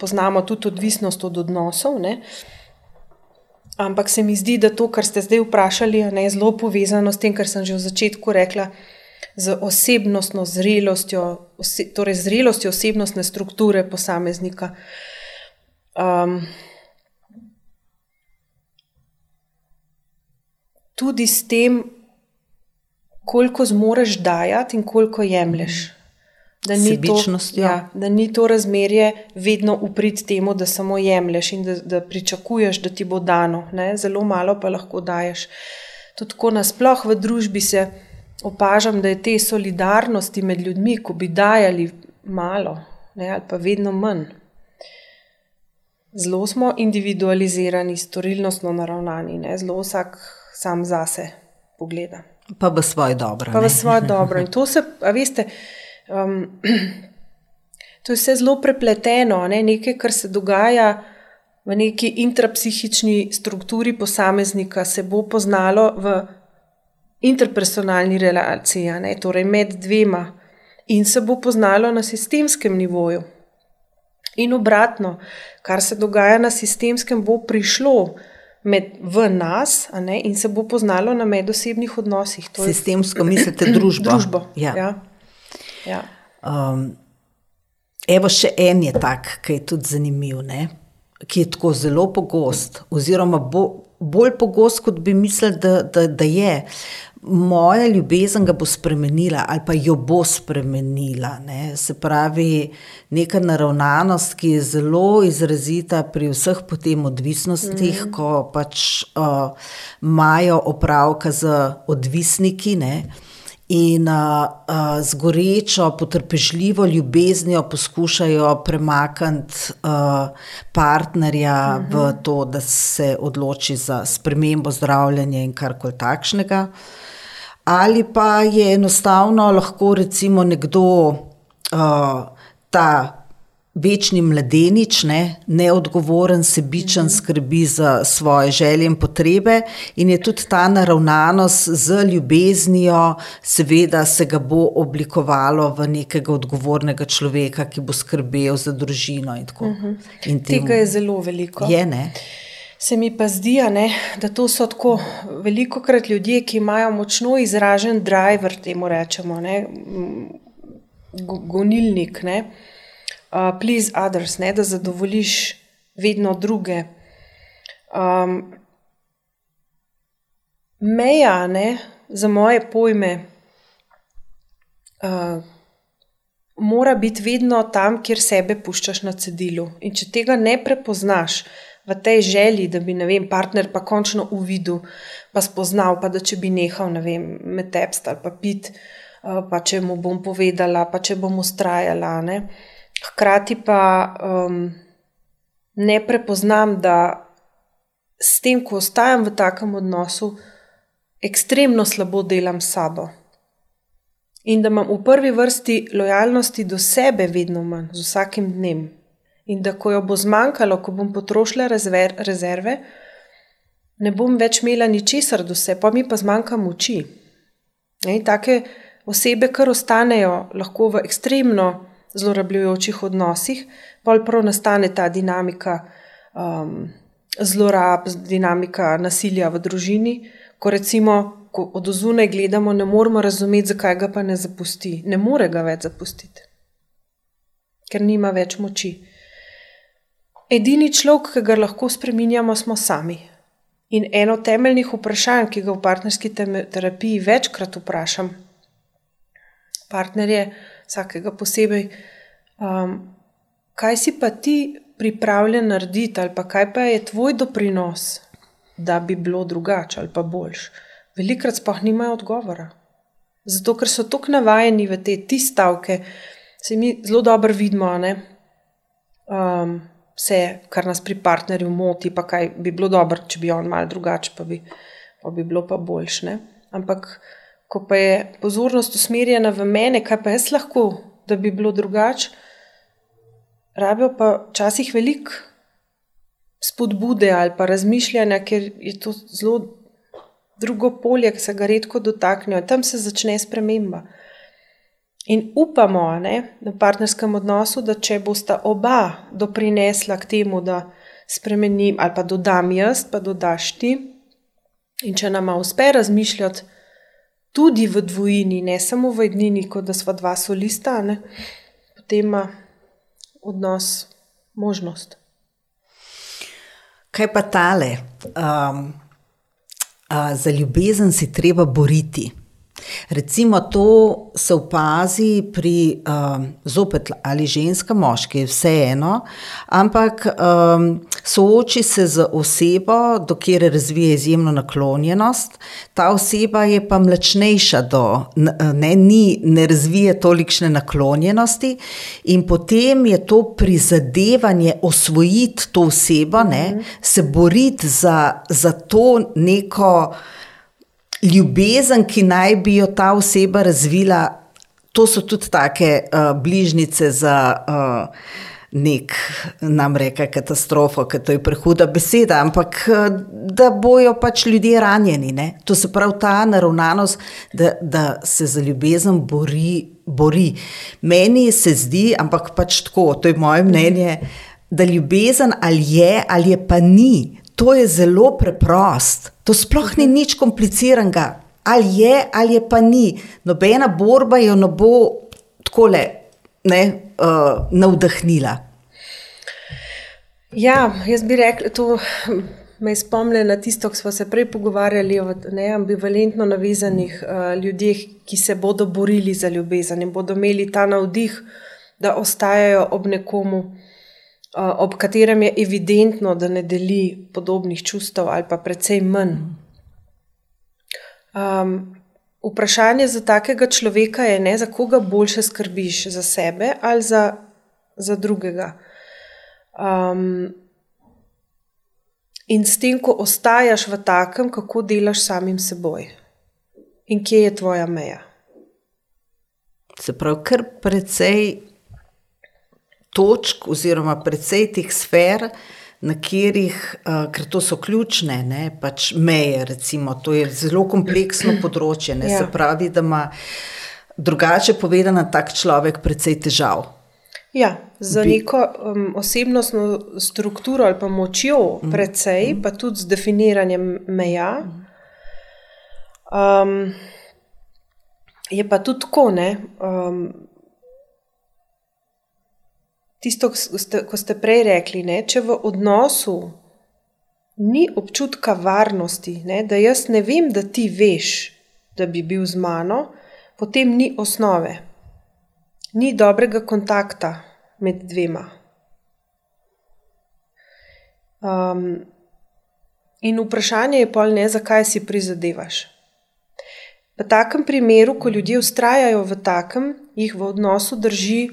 Poznamo tudi odvisnost od odnosov. Ne? Ampak se mi zdi, da to, kar ste zdaj vprašali, je zelo povezano s tem, kar sem že v začetku rekla, z osebnostno zrelostjo, ose, torej zrelostjo osebnostne strukture posameznika. Um, tudi s tem, koliko zmoriš dajati in koliko jemliš. Da ni, to, ja, da ni to razmerje vedno uprit temu, da samo jemliš in da, da pričakuješ, da ti bo dano. Ne? Zelo malo pa lahko daješ. Tudi tako nasplošno v družbi se opažam, da je te solidarnosti med ljudmi, ko bi dajali malo ne? ali pa vedno manj. Zelo smo individualizirani, storilnostno naravnani, ne? zelo vsak sam zase pogleda. Pa v svoje dobro. Pa ne? v svoje dobro. In to se, a veste, um, to je vse zelo prepleteno, ne? nekaj, kar se dogaja v neki intrapsihični strukturi posameznika, se bo poznalo v interpersonalni relaciji, ne? torej med dvema, in se bo poznalo na sistemskem nivoju. In obratno, kar se dogaja na sistemskem, bo prišlo med, v nas ne, in se bo poznalo na medosebnih odnosih. To Sistemsko je, mislite družbo. družbo. Ja. Ja. Ja. Um, evo, še en je tak, ki je tudi zanimiv, ne? ki je tako zelo pogost, oziroma bo, bolj pogost, kot bi mislili, da, da, da je. Moja ljubezen ga bo spremenila ali pa jo bo spremenila. Ne? Se pravi, neka naravnanost, ki je zelo izrazita pri vseh potem odvisnostih, mm. ko pač uh, imajo opravka z odvisniki. Ne? In uh, uh, z gorečo, potrpežljivo ljubeznijo poskušajo premakniti uh, partnerja uh -huh. v mhm. to, da se odloči za spremembo zdravljenja in karkoli takšnega. Ali pa je enostavno lahko recimo nekdo uh, ta večni mladenič, ne, neodgovoren, sebičen, mhm. skrbi za svoje želje in potrebe, in je tudi ta naravnanost z ljubeznijo, seveda se ga bo oblikovalo v nekega odgovornega človeka, ki bo skrbel za družino. In uh mhm. -huh. in Tega je zelo veliko. Je, ne? Se mi pa zdi, ne, da to so tako veliko krat ljudje, ki imajo močno izražen driver, temu rečemo, ne, gonilnik, ne, uh, please others, ne, da zadovoljiš vedno druge. Um, meja ne, za moje pojme uh, mora biti vedno tam, kjer sebe puščaš na cedilu. In če tega ne prepoznaš v tej želji, da bi vem, partner pa končno uvidel, pa spoznal, pa da če bi nehal vem, med tepst ali pa pit, uh, pa če mu bom povedala, pa če bom ustrajala. Ne. Hkrati pa um, ne prepoznam, da s tem, ko ostajam v takem odnosu, ekstremno slabo delam s sabo. In da imam v prvi vrsti lojalnosti do sebe vedno manj, z vsakim dnem. In da ko jo bo zmanjkalo, ko bom potrošila rezver, rezerve, ne bom več imela ničesar do sebe, pa mi pa zmanjka moči. Ne, take osebe, kar ostanejo lahko v ekstremno zlorabljujočih odnosih, bolj prav nastane ta dinamika um, zlorab, dinamika nasilja v družini, ko recimo ko od zunaj gledamo, ne moremo razumeti, zakaj ga pa ne zapusti. Ne more ga več zapustiti, ker nima več moči. Edini človek, ki ga lahko spremenjamo, smo sami. In eno temeljnih vprašanj, ki ga v partnerski terapiji večkrat vprašam, partnerje, vsakega posebej, um, kaj si pa ti pripravljen narediti, ali pa kaj pa je tvoj doprinos, da bi bilo drugače ali pa boljše velikrat sploh nimajo odgovora. Zato, ker so tako navajeni v te ti stavke, se mi zelo dobro vidimo, um, vse, kar nas pri partnerju moti, pa kaj bi bilo dobro, če bi on mal drugače, pa bi, pa bi bilo pa boljše. Ampak, ko pa je pozornost usmerjena v mene, kaj pa jaz lahko, da bi bilo drugače, rabijo pa včasih veliko spodbude ali pa razmišljanja, ker je to zelo drugo polje, ki se ga redko dotaknejo, tam se začne sprememba. In upamo ne, v partnerskem odnosu, da če bosta oba doprinesla k temu, da spremenim ali pa dodam jaz, pa dodaš ti. In če nama uspe razmišljati tudi v dvojini, ne samo v ednini, kot da sva dva solista, ne, potem ima odnos možnost. Kaj pa tale? Um, za ljubezen si treba boriti. Recimo to se opazi pri um, zopet ali ženska, moški, vseeno, ampak um, sooči se z osebo, do kjer razvije izjemno naklonjenost, ta oseba je pa mlačnejša, do, ne, ni, ne razvije tolikšne naklonjenosti, in potem je to prizadevanje osvojiti to osebo, ne, mhm. se boriti za, za to neko ljubezen, ki naj bi jo ta oseba razvila, to so tudi take uh, bližnjice za uh, nek, nam reka, katastrofo, ker to je prehuda beseda, ampak uh, da bojo pač ljudje ranjeni. Ne? To se pravi ta naravnanost, da, da se za ljubezen bori. bori. Meni se zdi, ampak pač tako, to je moje mnenje, da ljubezen ali je ali je pa ni. To je zelo preprost, to sploh ni nič kompliciranega. Ali je, ali je pa ni. Nobena borba jo ne bo tako le uh, navdahnila. Ja, jaz bi rekla, to me spomne na tisto, ko smo se prej pogovarjali o neambivalentno navezanih uh, ljudeh, ki se bodo borili za ljubezen in bodo imeli ta navdih, da ostajajo ob nekomu ob katerem je evidentno, da ne deli podobnih čustev ali pa precej manj. Um, vprašanje za takega človeka je, ne, za koga boljše skrbiš, za sebe ali za, za drugega. Um, in s tem, ko ostaješ v takem, kako delaš samim seboj in kje je tvoja meja. Se pravi, kar precej točk, oziroma precej teh sfer, na katerih, uh, ker to so ključne, ne, pač meje. Recimo, to je zelo kompleksno področje. Ne, ja. Se pravi, da ima drugače povedano tak človek precej težav. Ja, za neko um, osebnostno strukturo ali pa močjo, mhm. precej, pa tudi z definiranjem meja. Um, je pa tudi tako, ne. Um, tisto, ko ste, prej rekli, ne, če v odnosu ni občutka varnosti, ne, da jaz ne vem, da ti veš, da bi bil z mano, potem ni osnove. ni dobrega kontakta med dvema. Um, in vprašanje je pol ne, zakaj si prizadevaš. V takem primeru, ko ljudje ustrajajo v takem, jih v odnosu drži,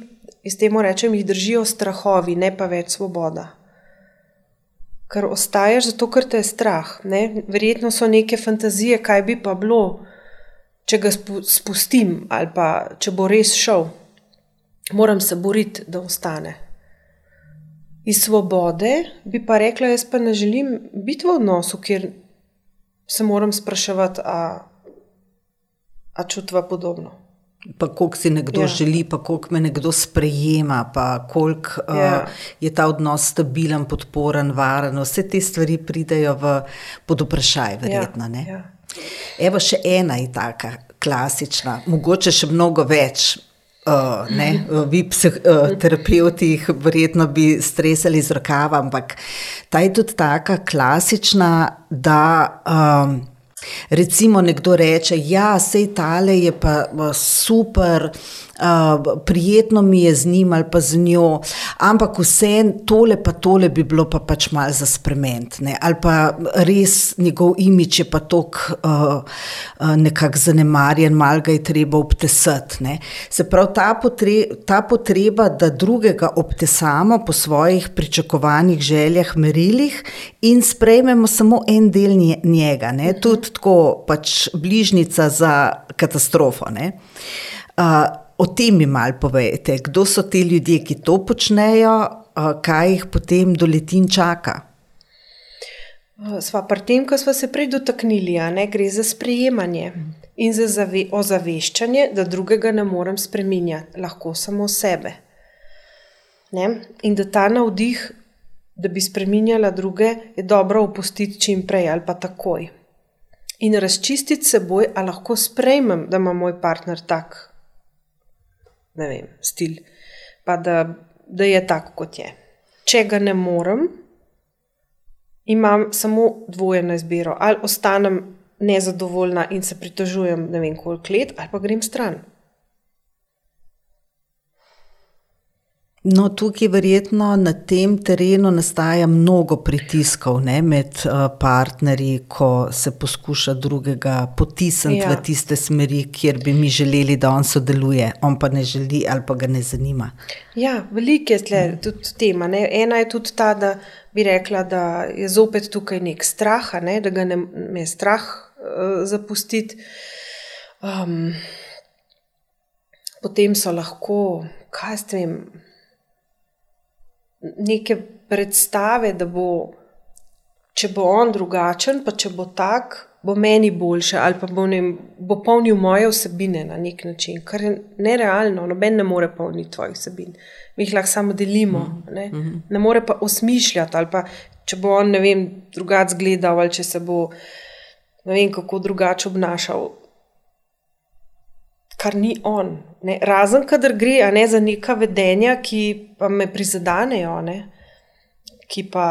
iz temu rečem, jih držijo strahovi, ne pa več svoboda. Ker ostaješ zato, ker te je strah. Ne? Verjetno so neke fantazije, kaj bi pa bilo, če ga spustim ali pa če bo res šel. Moram se boriti, da ostane. Iz svobode bi pa rekla, jaz pa ne želim biti v odnosu, kjer se moram spraševati, a, a čutva podobno. Pa koliko si nekdo ja. želi, pa koliko me nekdo sprejema, pa koliko ja. uh, je ta odnos stabilen, podporen, varen. Vse te stvari pridejo v, pod vprašaj, verjetno. Ja. Ja. Evo, še ena je taka, klasična, mogoče še mnogo več. Uh, ne, vi, psihoterapeuti, uh, verjetno bi stresali z rokava, ampak ta je tudi tako klasična, da um, recimo nekdo reče: Ja, sej tale je pa super prijetno mi je z njim ali pa z njo, ampak vse tole pa tole bi bilo pa pač mal za spremeniti. Ali pa res njegov imič je pa tok uh, uh, nekako zanemarjen, mal ga je treba obtesati. Ne? Se pravi, ta, potre, ta potreba, da drugega obtesamo po svojih pričakovanih željah, merilih in sprejmemo samo en del njega, ne? Tudi tako pač bližnica za katastrofo. Uh, O tem mi malo povejte, kdo so ti ljudje, ki to počnejo, kaj jih potem doleti in čaka. Sva pri tem, ko smo se prej dotaknili, ne gre za sprejemanje in za zave, ozaveščanje, da drugega ne morem spremenjati, lahko samo sebe. Ne? In da ta navdih, da bi spremenjala druge, je dobro opustiti čim prej ali pa takoj. In razčistiti seboj, ali lahko sprejmem, da ima moj partner tak ne vem, stil, pa da, da je tako, kot je. Če ga ne morem, imam samo dvoje na izbiro. Ali ostanem nezadovoljna in se pritožujem, ne vem, koliko let, ali pa grem stran. No, tukaj verjetno na tem terenu nastaja mnogo pritiskov ne, med uh, partnerji, ko se poskuša drugega potisniti ja. v tiste smeri, kjer bi mi želeli, da on sodeluje, on pa ne želi ali pa ga ne zanima. Ja, veliko je tle, tudi tema. Ne. Ena je tudi ta, da bi rekla, da je zopet tukaj nek strah, ne, da ga ne me strah uh, zapustiti. Um, potem so lahko, kaj s tem neke predstave, da bo, če bo on drugačen, pa če bo tak, bo meni boljše ali pa bo, ne, bo polnil moje vsebine na nek način, kar je nerealno, noben ne more polniti tvojih vsebin. Mi jih lahko samo delimo, mhm. ne, mhm. ne more pa osmišljati ali pa če bo on, ne vem, drugače gledal ali če se bo, ne vem, kako drugače obnašal kar ni on. Ne? Razen, kadar gre ne, za neka vedenja, ki pa me prizadenejo, ne? ki pa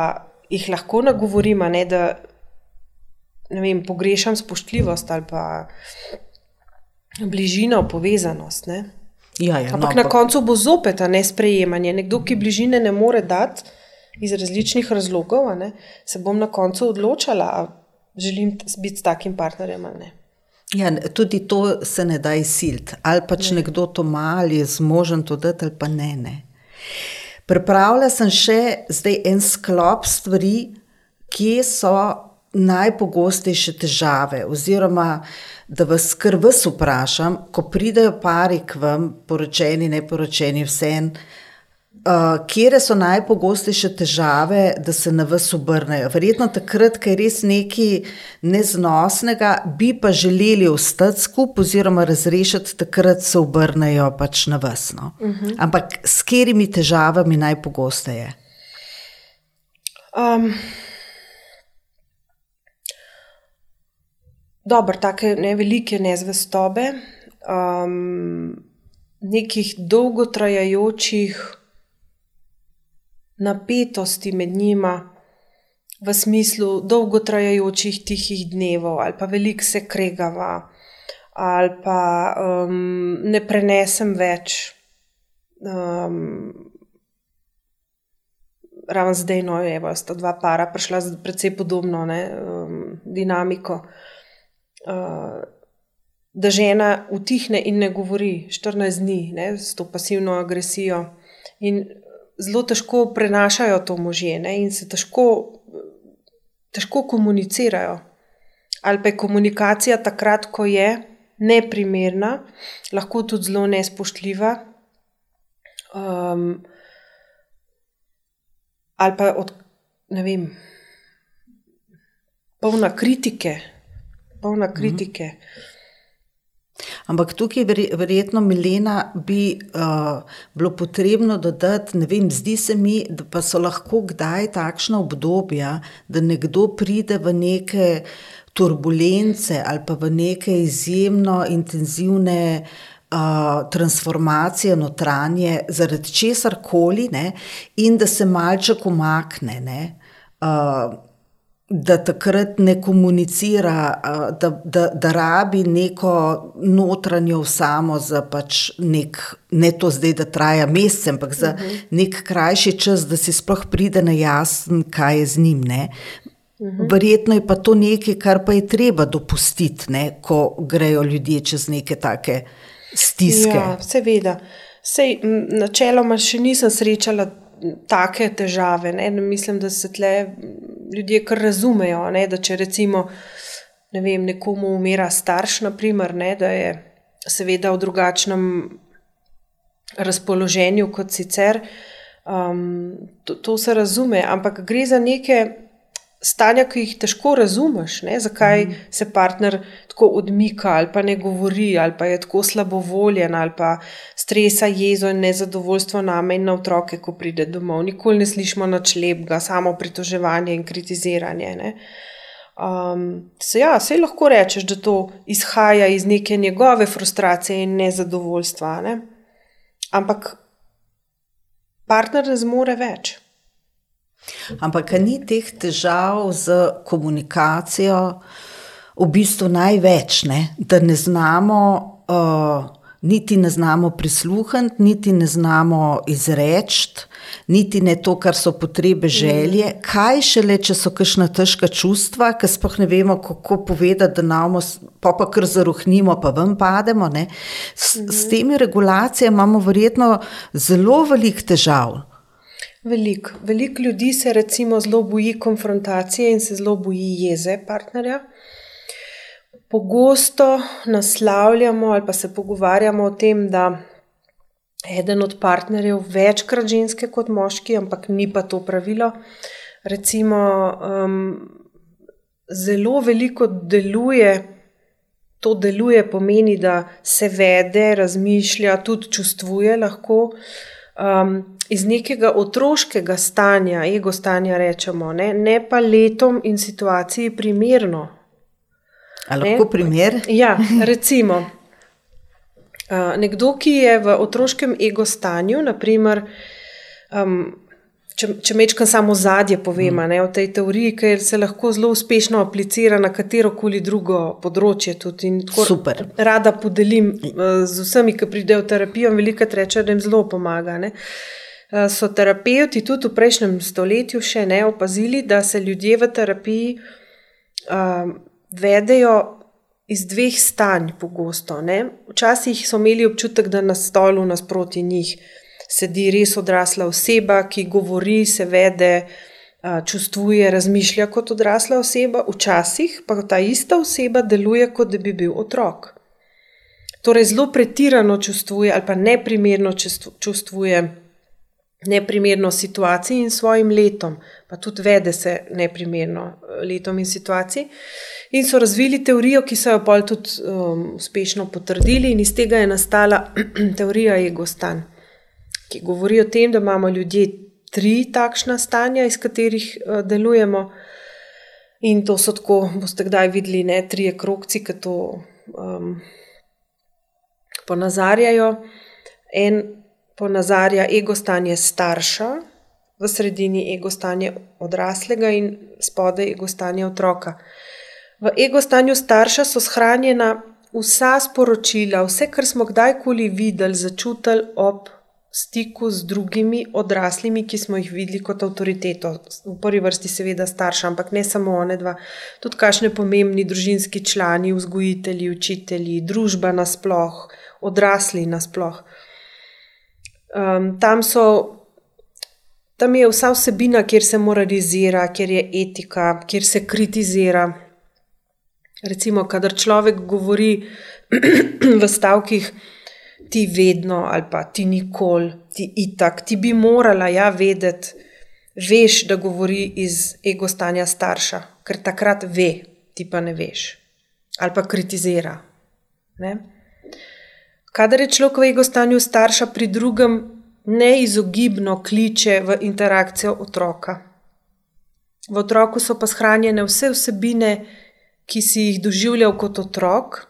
jih lahko nagovorim, ne, da ne vem, pogrešam spoštljivost ali pa bližino, povezanost. Ne? Ja, ja, Ampak no, na koncu bo zopet ne sprejemanje. Nekdo, ki bližine ne more dati iz različnih razlogov, ne, se bom na koncu odločila, ali želim biti s takim partnerjem ali ne. Ja, tudi to se ne da izsiliti. Ali pač ne. nekdo to ima, ali je zmožen to dati, ali pa ne. ne. Pripravila sem še zdaj en sklop stvari, kje so najpogostejše težave. Oziroma, da vas krv vprašam, ko pridejo pari k vam, poročeni, neporočeni, vse en. Uh, kje so najpogostejše težave, da se na vas obrnejo? Verjetno takrat, ko je res nekaj neznosnega, bi pa želeli ostati skupaj, oziroma razrešiti, takrat se obrnejo pač na vas. No? Uh mhm. -huh. Ampak s katerimi težavami najpogosteje? Um, dobro, tako ne velike nezvestobe, um, nekih dolgotrajajočih napetosti med njima, v smislu dolgotrajajočih tihih dnevov, ali pa veliko se kregava, ali pa um, ne prenesem več Um, Ravno zdaj, no, je sta dva para prišla z precej podobno ne, um, dinamiko. Uh, da žena utihne in ne govori 14 dni ne, s to pasivno agresijo. In zelo težko prenašajo to možje ne, in se težko, težko komunicirajo. Ali pa je komunikacija takrat, ko je neprimerna, lahko tudi zelo nespoštljiva. Um, ali pa od, ne vem, polna kritike. Polna kritike. Mm -hmm. Ampak tukaj, verjetno, Milena, bi uh, bilo potrebno dodati, ne vem, zdi se mi, da pa so lahko kdaj takšna obdobja, da nekdo pride v neke turbulence ali pa v neke izjemno intenzivne. Uh, transformacije notranje, zaradi česar koli, in da se malček umakne. Uh, da takrat ne komunicira, da, da, da rabi neko notranjo samo za pač nek, ne to zdaj, da traja mesec, ampak za uh mhm. -huh. nek krajši čas, da si sploh pride na jasen, kaj je z njim. Ne? Mhm. Verjetno je pa to nekaj, kar pa je treba dopustiti, ne, ko grejo ljudje čez neke take stiske. Ja, seveda. Sej, načeloma še nisem srečala take težave. Ne? Mislim, da se tle ljudje kar razumejo. Ne? Da če recimo ne vem, nekomu umira starš, naprimer, ne? da je seveda v drugačnem razpoloženju kot sicer. Um, to, to se razume, ampak gre za neke stanja, ki jih težko razumeš, ne? zakaj mm. se partner tako odmika, ali pa ne govori, ali pa je tako slabo voljen, ali pa stresa, jezo in nezadovoljstvo name in na otroke, ko pride domov. Nikoli ne slišimo noč lepega, samo pritoževanje in kritiziranje. Ne? Um, se, ja, se lahko rečeš, da to izhaja iz neke njegove frustracije in nezadovoljstva, ne? ampak partner ne zmore več. Ampak ni teh težav z komunikacijo v bistvu največ, ne? da ne znamo, uh, niti ne znamo prisluhniti, niti ne znamo izreči, niti ne to, kar so potrebe, želje. Mm. Kaj šele, če so kakšna težka čustva, ki sploh ne vemo, kako povedati, da nam pa, pa kar zaruhnimo, pa ven pademo. S, mm. s mhm. temi regulacijami imamo verjetno zelo velik težav. Veliko velik ljudi se recimo zelo boji konfrontacije in se zelo boji jeze partnerja. Pogosto naslavljamo ali pa se pogovarjamo o tem, da eden od partnerjev večkrat ženske kot moški, ampak ni pa to pravilo. Recimo, um, zelo veliko deluje, to deluje, pomeni, da se vede, razmišlja, tudi čustvuje lahko. Um, iz nekega otroškega stanja, ego stanja, rečemo, ne, ne pa letom in situaciji primerno. Ali lahko primer? Ja, recimo. Uh, nekdo, ki je v otroškem ego stanju, naprimer, um, če, če mečkam samo zadje, povem mm. o tej teoriji, ker se lahko zelo uspešno aplicira na katero koli drugo področje. Super. Rada podelim uh, z vsemi, ki pridejo v terapijo, veliko reče, da jim zelo pomaga. Ne? Eh, so terapeuti tudi v prejšnjem stoletju še ne opazili, da se ljudje v terapiji um, vedejo iz dveh stanj, pogosto. Ne? Včasih so imeli občutek, da na stolu nasproti njih sedi res odrasla oseba, ki govori, se vede, čustvuje, razmišlja kot odrasla oseba, včasih pa ta ista oseba deluje, kot da bi bil otrok. Torej, zelo pretirano čustvuje ali pa neprimerno čustvuje neprimerno situaciji in svojim letom, pa tudi vede se neprimerno eh, letom in situaciji. In so razvili teorijo, ki so jo pol tudi um, uspešno potrdili, in iz tega je nastala teorija ego-stan, ki govori o tem, da imamo ljudje tri takšna stanja, iz katerih uh, delujemo. In to so tako, boste kdaj videli, ne tri krokci, ki to um, ponazarjajo. En ponazarja ego stanje starša, v sredini ego stanje odraslega in spodaj ego stanje otroka. V ego stanju starša so shranjena vsa sporočila, vse, kar smo kdajkoli videli, začutili ob stiku z drugimi odraslimi, ki smo jih videli kot avtoriteto. V prvi vrsti, seveda, starša, ampak ne samo one dva, tudi kakšne pomembni družinski člani, vzgojitelji, učitelji, družba nasploh, odrasli nasploh. Um, tam so. Tam je vsa vsebina, kjer se moralizira, kjer je etika, kjer se kritizira. Recimo, kadar človek govori v stavkih, ti vedno ali pa ti nikoli, ti itak, ti bi morala ja vedeti, veš, da govori iz ego stanja starša, ker takrat ve, ti pa ne veš. Ali pa kritizira. Ne? Kadar je človek v ego stanju starša, pri drugem neizogibno kliče v interakcijo otroka. V otroku so pa shranjene vse vsebine, ki si jih doživljal kot otrok,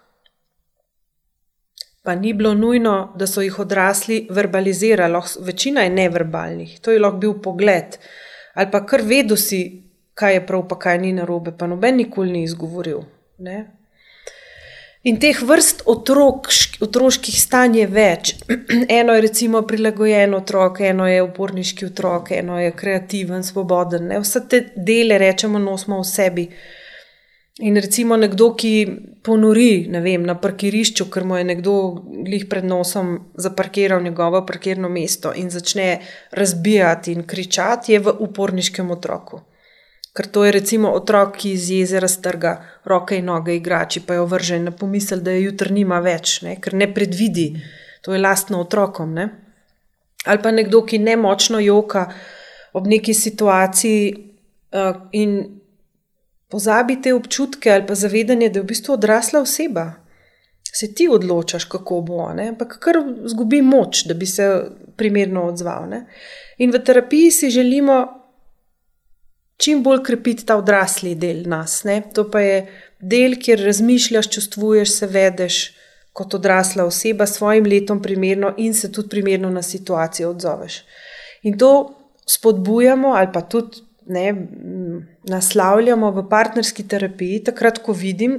pa ni bilo nujno, da so jih odrasli verbalizirali, večina je neverbalnih, to je lahko bil pogled, ali pa kar vedel si, kaj je prav, pa kaj ni narobe, pa noben nikoli ni izgovoril. Ne? In teh vrst otrok, otroških stanj je več. eno je recimo prilagojen otrok, eno je uporniški otrok, eno je kreativen, svoboden. Ne? Vse te dele, rečemo, nosimo v sebi. In recimo nekdo, ki ponori vem, na parkirišču, ker mu je nekdo glih pred nosom zaparkiral njegovo parkirno mesto in začne razbijati in kričati, je v uporniškem otroku. Ker to je recimo otrok, ki iz jezera strga roke in noge igrači, pa jo vrže na pomisel, da je jutri nima več, ne? ker ne predvidi, to je lastno otrokom. Ne? Ali pa nekdo, ki ne močno joka ob neki situaciji uh, in pozabi te občutke ali pa zavedanje, da je v bistvu odrasla oseba. Se ti odločaš, kako bo, ne? ampak kar zgubi moč, da bi se primerno odzval. Ne? In v terapiji si želimo čim bolj krepiti ta odrasli del nas. Ne? To pa je del, kjer razmišljaš, čustvuješ, se vedeš kot odrasla oseba, s svojim letom primerno in se tudi primerno na situacijo odzoveš. In to spodbujamo, ali pa tudi ne, naslavljamo v partnerski terapiji, takrat, ko vidim,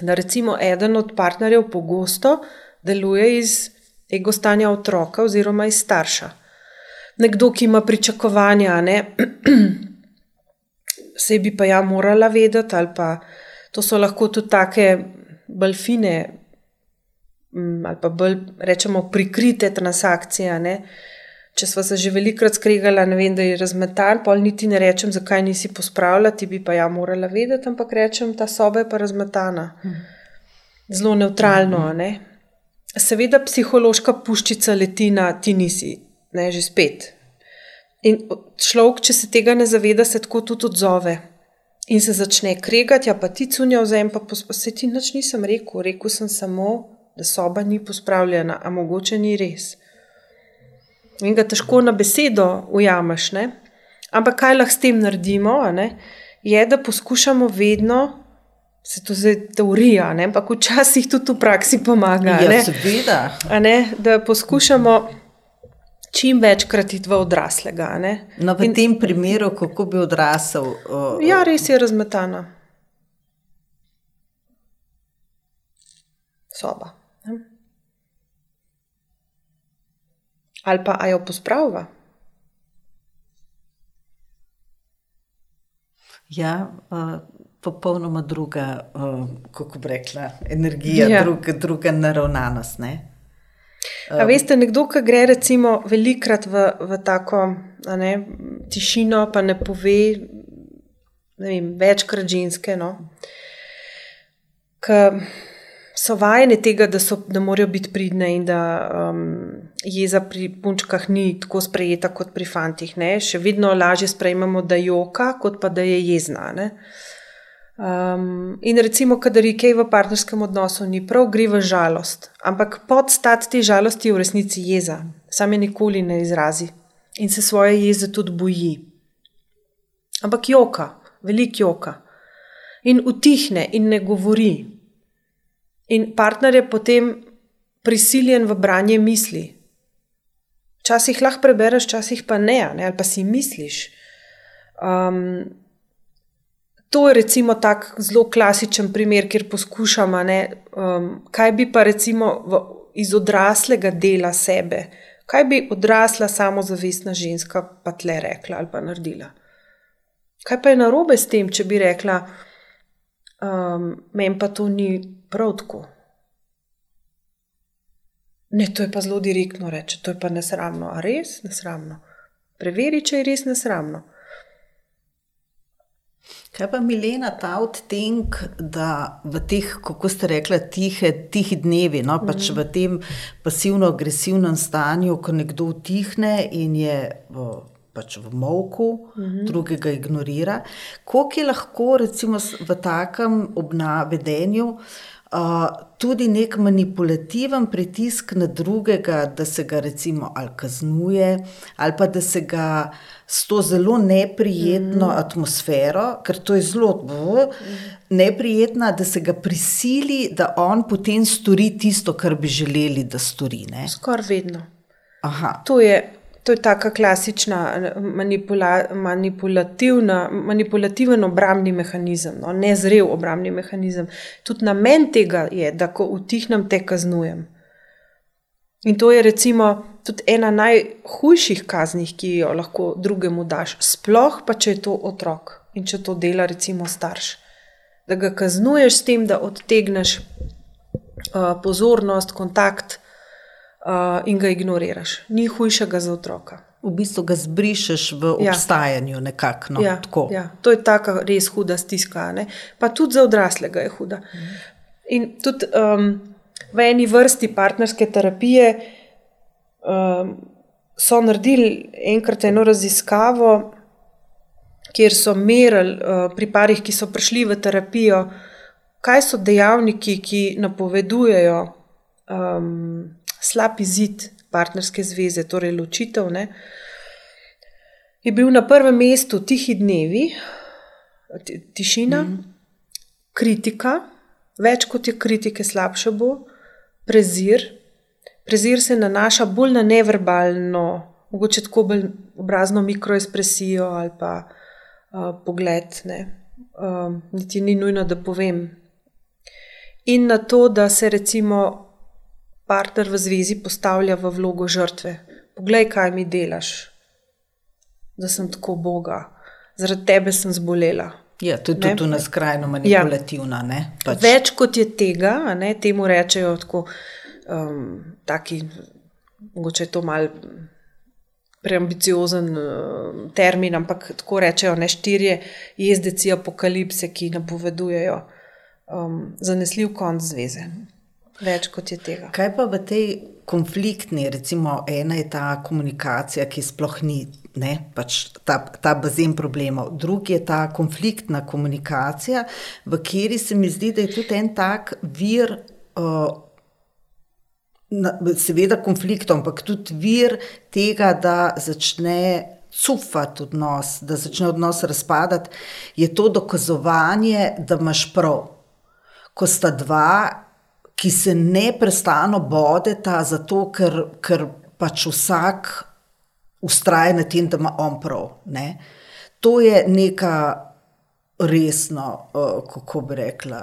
da recimo eden od partnerjev pogosto deluje iz ego stanja otroka oziroma iz starša. Nekdo, ki ima pričakovanja, ne, se bi pa ja morala vedeti, ali pa to so lahko tudi take bolj fine, ali pa bolj rečemo prikrite transakcije. Ne, če smo se že velikokrat skregali, ne vem, da je razmetan, pol niti ne rečem, zakaj nisi pospravljala, ti bi pa ja morala vedeti, ampak rečem, ta soba je pa razmetana. Zelo neutralno. Ne? Seveda, psihološka puščica leti na ti nisi, ne že spet. In človek, če se tega ne zaveda, se tako tudi odzove. In se začne kregati, ja, pa ti cunja vzem, pa se ti nič nisem rekel. Rekl sem samo, da soba ni pospravljena, a mogoče ni res in ga težko na besedo ujameš. Ne? Ampak kaj lahko s tem naredimo, je, da poskušamo vedno, se to zdaj teorija, ne? ampak včasih tudi v praksi pomaga. Ja, seveda. Da poskušamo. Čim večkrat iti v odraslega. No, v in, tem primeru, kako bi odrasel? Uh, ja, res je razmetana. Soba. Ali pa jo pospravlja. Ja, uh, popolnoma druga, uh, kako bi rekla, energija, ja. druga, druga naravnanost. Ne? A veste, nekdo, ki gre recimo velikrat v, v tako ne, tišino, pa ne pove, ne vem, večkrat ženske. No, so vajeni tega, da, so, da morajo biti pridne in da um, jeza pri punčkah ni tako sprejeta kot pri fantih. Ne? Še vedno lažje sprejmemo, da je joka, kot pa da je jezna. Um, in recimo, kadar je kaj v partnerskem odnosu, ni prav, gre v žalost. Ampak podstat te žalosti je v resnici jeza, sam je nikoli ne izrazi in se svoje jeze tudi boji. Ampak joka, velik joka. In utihne in ne govori. In partner je potem prisiljen v branje misli. Včasih lahko prebereš, včasih pa ne, ne ali pa si misliš. Um, to je recimo tak zelo klasičen primer, kjer poskušamo, ne, um, kaj bi pa recimo v, iz odraslega dela sebe, Kaj bi odrasla samozavestna ženska pa tle rekla ali pa naredila? Kaj pa je narobe s tem, če bi rekla, um, meni pa to ni prav tako? Ne, to je pa zelo direktno reči, to je pa nesramno. A res nesramno? Preveri, če je res nesramno. Kaj pa Milena, ta odtenek, da v teh, kako ste rekli, tihe, tihi dnevi, no, pač mm. v tem pasivno-agresivnem stanju, ko nekdo utihne in je v, pač v molku, mm -hmm. drugega ignorira, koliko je lahko recimo, v takem obnavedenju uh, tudi nek manipulativen pritisk na drugega, da se ga recimo ali kaznuje, ali pa da se ga s to zelo neprijetno mm. atmosfero, ker to je zelo mm. neprijetno, da se ga prisili, da on potem stori tisto, kar bi želeli, da stori. Skoraj vedno. Aha. To je To je tako klasična manipula, manipulativen obrambni mehanizem, no? nezrel obrambni mehanizem. Tudi namen tega je, da ko utihnem, te kaznujem. In to je recimo tudi ena najhujših kazni, ki jo lahko drugemu daš, sploh pa če je to otrok in če to dela recimo starš. Da ga kaznuješ s tem, da odtegneš uh, pozornost, kontakt uh, in ga ignoriraš. Ni hujšega za otroka. V bistvu ga zbrišeš v ja. obstajanju, nekako. No, ja, ja. To je tako res huda stiska. Ne? Pa tudi za odraslega je huda. Mhm. In tudi um, v eni vrsti partnerske terapije um, so naredili enkrat eno raziskavo, kjer so merili uh, pri parih, ki so prišli v terapijo, kaj so dejavniki, ki napovedujejo. Um, slab izid partnerske zveze, torej ločitev, ne, je bil na prvem mestu tihi dnevi, tišina, mm. kritika, več kot je kritike, slabše bo, prezir. Prezir se nanaša bolj na neverbalno, mogoče tako bolj obrazno mikroexpresijo ali pa uh, pogled. Ne. Uh, niti ni nujno, da povem. In na to, da se recimo partner v zvezi postavlja v vlogo žrtve. Poglej, kaj mi delaš, da sem tako boga, zaradi tebe sem zbolela. Ja, to je tudi na skrajno manipulativna. Ja. Pač. Več kot je tega, ne, temu rečejo tako, um, taki, mogoče je to mal preambiciozen uh, termin, ampak tako rečejo ne štirje jezdeci apokalipse, ki napovedujejo um, zanesljiv konc zveze. Več kot je tega. Kaj pa v tej konfliktni, recimo, ena je ta komunikacija, ki sploh ni ne, pač ta, ta bazen problemov, drugi je ta konfliktna komunikacija, v kateri se mi zdi, da je tudi en tak vir. Uh, Seveda, konfliktov, ampak tudi vir tega, da začne cufati odnos, da začne odnos razpadati, je to dokazovanje, da imaš prav. Ko sta dva, ki se ne prestano bodeta, zato ker, ker pač vsak ustraja na tem, da ima on prav. Ne? To je neka resno, uh, kako bi rekla,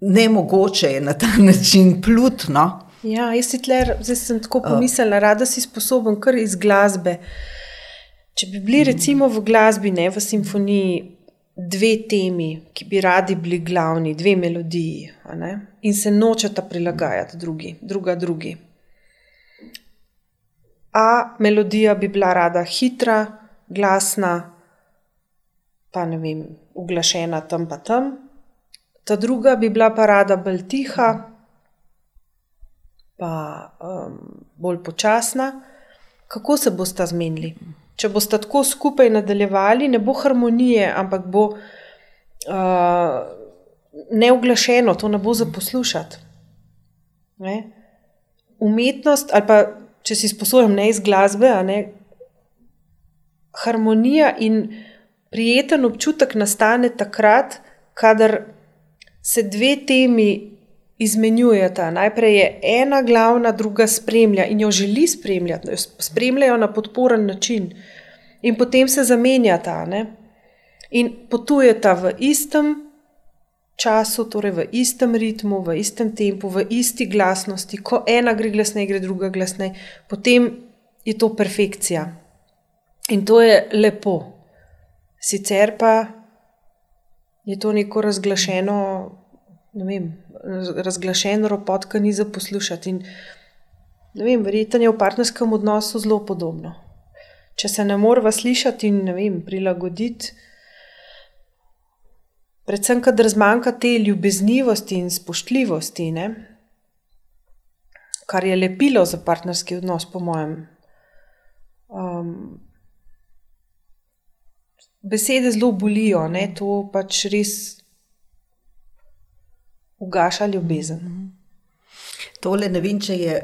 ne mogoče je na ta način plutno. Ja, jaz tler, sem tako pomislila, uh, da si sposoben kar iz glasbe. Če bi bili recimo v glasbi, ne v simfoniji, dve temi, ki bi radi bili glavni, dve melodiji, in se nočeta prilagajati drugi, druga drugi. A melodija bi bila rada hitra, glasna, pa ne vem, uglašena tam pa tam, ta druga bi bila pa rada bolj tiha, pa um, bolj počasna. Kako se boste zmenili? Če boste tako skupaj nadaljevali, ne bo harmonije, ampak bo uh, neuglašeno, to ne bo za poslušati. Ne? Umetnost, ali pa če si sposoben ne iz glasbe, ne, harmonija in prijeten občutek nastane takrat, kadar se dve temi izmenjujeta. Najprej je ena glavna, druga spremlja in jo želi spremljati, jo spremljajo na podporen način, in potem se zamenjata ne? in potujeta v istem času, torej v istem ritmu, v istem tempu, v isti glasnosti, ko ena gre glasneje, gre druga glasneje, potem je to perfekcija. In to je lepo. Sicer pa je to neko razglašeno, ne vem, razglašen ropot, ki ni za poslušati. In, ne vem, verjetno je v partnerskem odnosu zelo podobno. Če se ne moramo slišati in vem, prilagoditi, predvsem, kadar zmanjka te ljubeznivosti in spoštljivosti, ne? kar je lepilo za partnerski odnos, po mojem. Um, besede zelo bolijo, ne? to pač res ugaša ljubezen. Mhm. Tole ne vem, če je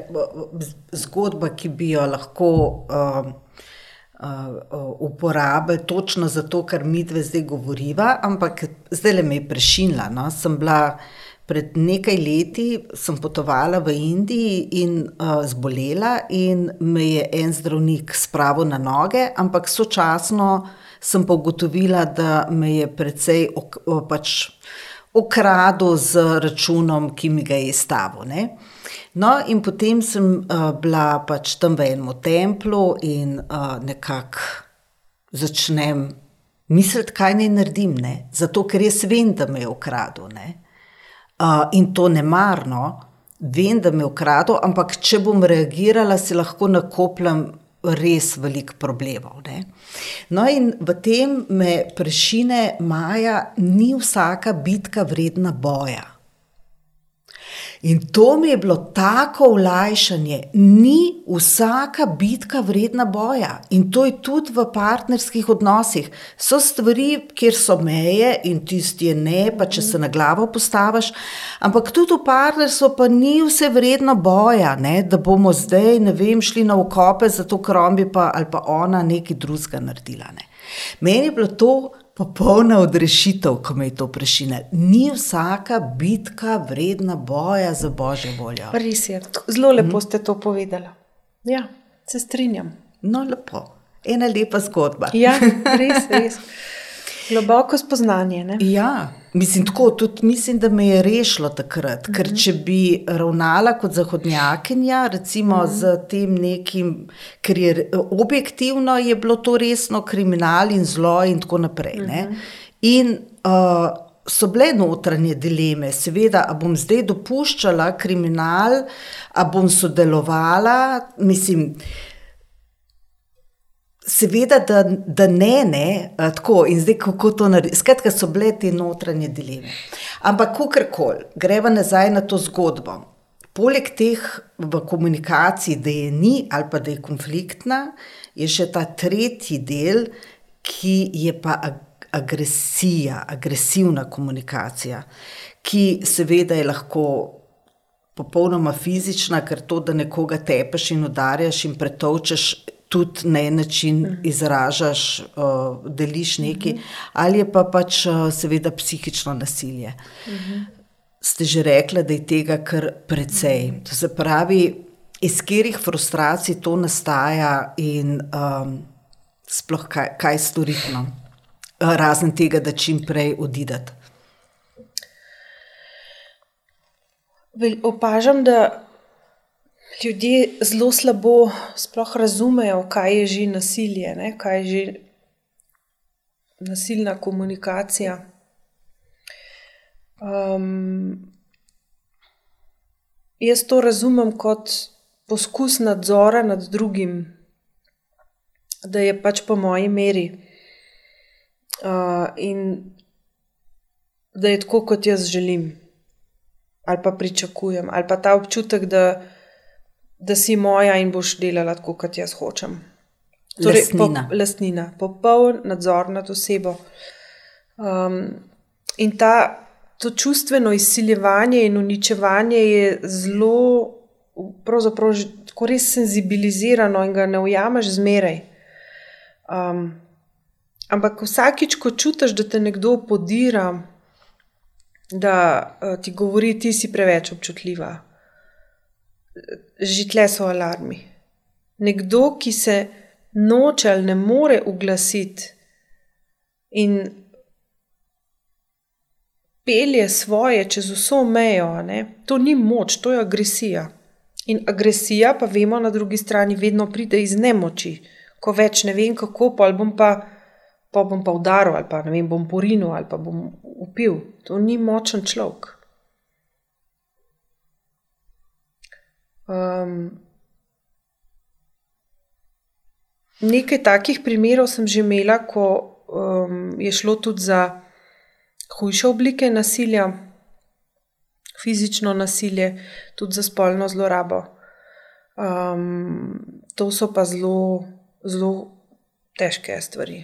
zgodba, ki bi jo lahko uh, uh, uporabili točno zato, kar mi dve zdaj govoriva, ampak zdaj le me je prešinila. No? Sem bila pred nekaj leti, sem potovala v Indiji in uh, zbolela, in me je en zdravnik spravil na noge, ampak sočasno sem pa ugotovila, da me je precej ok, pač okradel z računom, ki mi ga je stavil. No, in potem sem uh, bila pač tam v enem templu in uh, nekako začnem misliti, kaj naj naredim, ne? zato ker jaz vem, da me je ukradel. Uh, in to ne marno, vem, da me je ukradel, ampak če bom reagirala, si lahko nakopljam res veliko problemov. Ne? No, in v tem me prešine Maja, ni vsaka bitka vredna boja. In to mi je bilo tako olajšanje, ni vsaka bitka vredna boja. In to je tudi v partnerskih odnosih. So stvari, kjer so meje in tisti je ne, pa če se na glavo postaviš. Ampak tudi v partnerstvu pa ni vse vredno boja, ne? da bomo zdaj, ne vem, šli na okope, zato ker on bi pa ali pa ona nekaj drugega naredila. Ne? Meni je bilo to popolna odrešitev, ko me je to prešine. Ni vsaka bitka vredna boja za božjo voljo. Res je, zelo lepo hm? ste to povedali. Ja, se strinjam. No, lepo. Ena lepa zgodba. Ja, res, res. Globoko spoznanje. Ne? Ja, mislim, tako, tudi mislim, da me je rešilo takrat. Ker mhm. če bi ravnala kot zahodnjakinja, recimo mm -hmm. z tem nekim, ker je objektivno je bilo to resno kriminal in zlo in tako naprej. Mm -hmm. In uh, so bile notranje dileme, seveda, ali bom zdaj dopuščala kriminal, ali bom sodelovala, mislim. Seveda, da, da ne, ne, tako in zdaj kako to narediti. Skratka, so bile te notranje dileme. Ampak, kakorkoli, greva nazaj na to zgodbo. Poleg teh v komunikaciji, da je ni ali pa da je konfliktna, je še ta tretji del, ki je pa agresija, agresivna komunikacija, ki seveda je lahko. Popolnoma fizična, ker to, da nekoga tepeš in udarjaš in pretovčeš, tudi na en način mhm. izražaš, uh, deliš nekaj, mhm. ali je pa pač uh, seveda psihično nasilje. Mhm. Ste že rekli, da je tega kar precej. To se pravi, iz katerih frustracij to nastaja in um, sploh kaj, kaj storiti, no? razen tega, da čim prej odidete. Opažam, da ljudje zelo slabo sploh razumejo, kaj je že nasilje, ne? kaj je že nasilna komunikacija. Um, jaz to razumem kot poskus nadzora nad drugim, da je pač po moji meri uh, in da je tako, kot jaz želim, ali pa pričakujem, ali pa ta občutek, da da si moja in boš delala tako, kot jaz hočem. Torej, lastnina. Po, lastnina, popoln nadzor nad osebo. Um, in ta, to čustveno izsiljevanje in uničevanje je zelo, pravzaprav, tako res senzibilizirano in ga ne ujameš zmeraj. Um, ampak vsakič, ko čutiš, da te nekdo podira, da uh, ti govori, ti si preveč občutljiva že tle so alarmi. Nekdo, ki se noče ali ne more uglasiti in pelje svoje čez vso mejo, ne? to ni moč, to je agresija. In agresija, pa vemo, na drugi strani vedno pride iz nemoči, ko več ne vem kako, pa bom pa, pa bom pa udaril, ali pa ne vem, bom porinil, ali pa bom upil. To ni močen človek. Um, nekaj takih primerov sem že imela, ko um, je šlo tudi za hujše oblike nasilja, fizično nasilje, tudi za spolno zlorabo. Um, to so pa zelo, zelo težke stvari.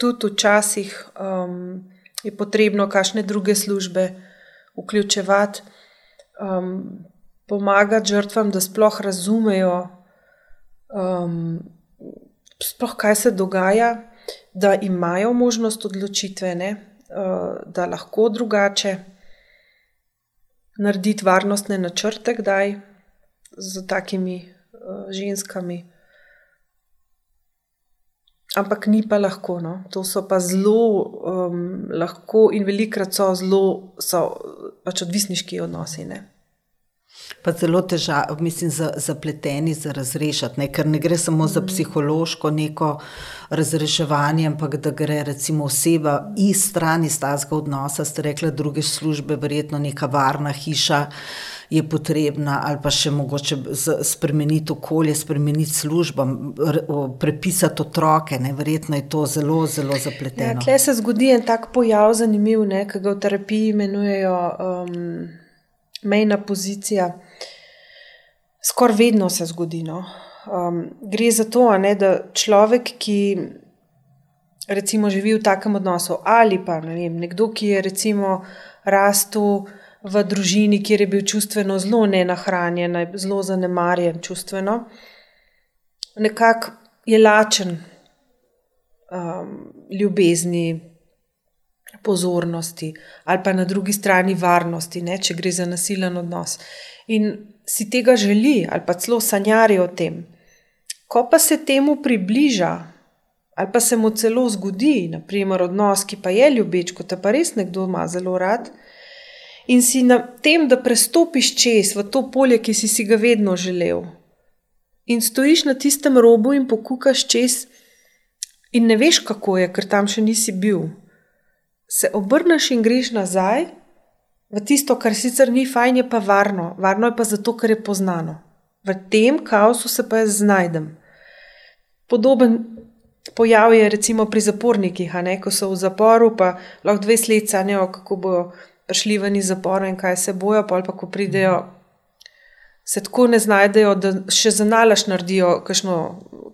Tudi včasih um, je potrebno kakšne druge službe vključevati, um, pomagati žrtvam, da sploh razumejo, um, sploh kaj se dogaja, da imajo možnost odločitve, ne, uh, da lahko drugače narediti varnostne načrte, kdaj z takimi uh, ženskami. Ampak ni pa lahko. No. To so pa zelo um, lahko in velikrat so zelo so, pač odvisniški odnosi. Ne. Pa zelo težavno, mislim, za, zapleteni za razrešiti, ne? ker ne gre samo za psihološko neko razreševanje, ampak da gre recimo oseba iz strani stazga odnosa, ste rekli, druge službe, verjetno neka varna hiša je potrebna ali pa še mogoče spremeniti okolje, spremeniti službo, prepisati otroke, ne? verjetno je to zelo, zelo zapleteno. Ja, Tle se zgodi en tak pojav zanimiv, ne? ki ga v terapiji imenujejo. Um mejna pozicija. Skoraj vedno se zgodi. No. Um, gre za to, ne, da človek, ki recimo živi v takem odnosu, ali pa ne vem, nekdo, ki je recimo rastel v družini, kjer je bil čustveno zelo nenahranjen, zelo zanemarjen čustveno, nekako je lačen um, ljubezni, pozornosti, ali pa na drugi strani varnosti, ne, če gre za nasilen odnos. In si tega želi, ali pa celo sanjari o tem. Ko pa se temu približa, ali pa se mu celo zgodi, naprimer, odnos, ki pa je ljubeč, kot pa res nekdo ima zelo rad, in si na tem, da prestopiš čez v to polje, ki si, si ga vedno želel, in stojiš na tistem robu in pokukaš čez, in ne veš, kako je, ker tam še nisi bil se obrneš in greš nazaj v tisto, kar sicer ni fajn, je pa varno. Varno je pa zato, ker je poznano. V tem kaosu se pa jaz znajdem. Podoben pojav je recimo pri zapornikih, ne, ko so v zaporu, pa lahko dve leti sanjajo, kako bodo prišli ven iz zapora in kaj se bojo, pa ali pa ko pridejo. Se tako ne znajdejo, da še za nalaž naredijo kakšno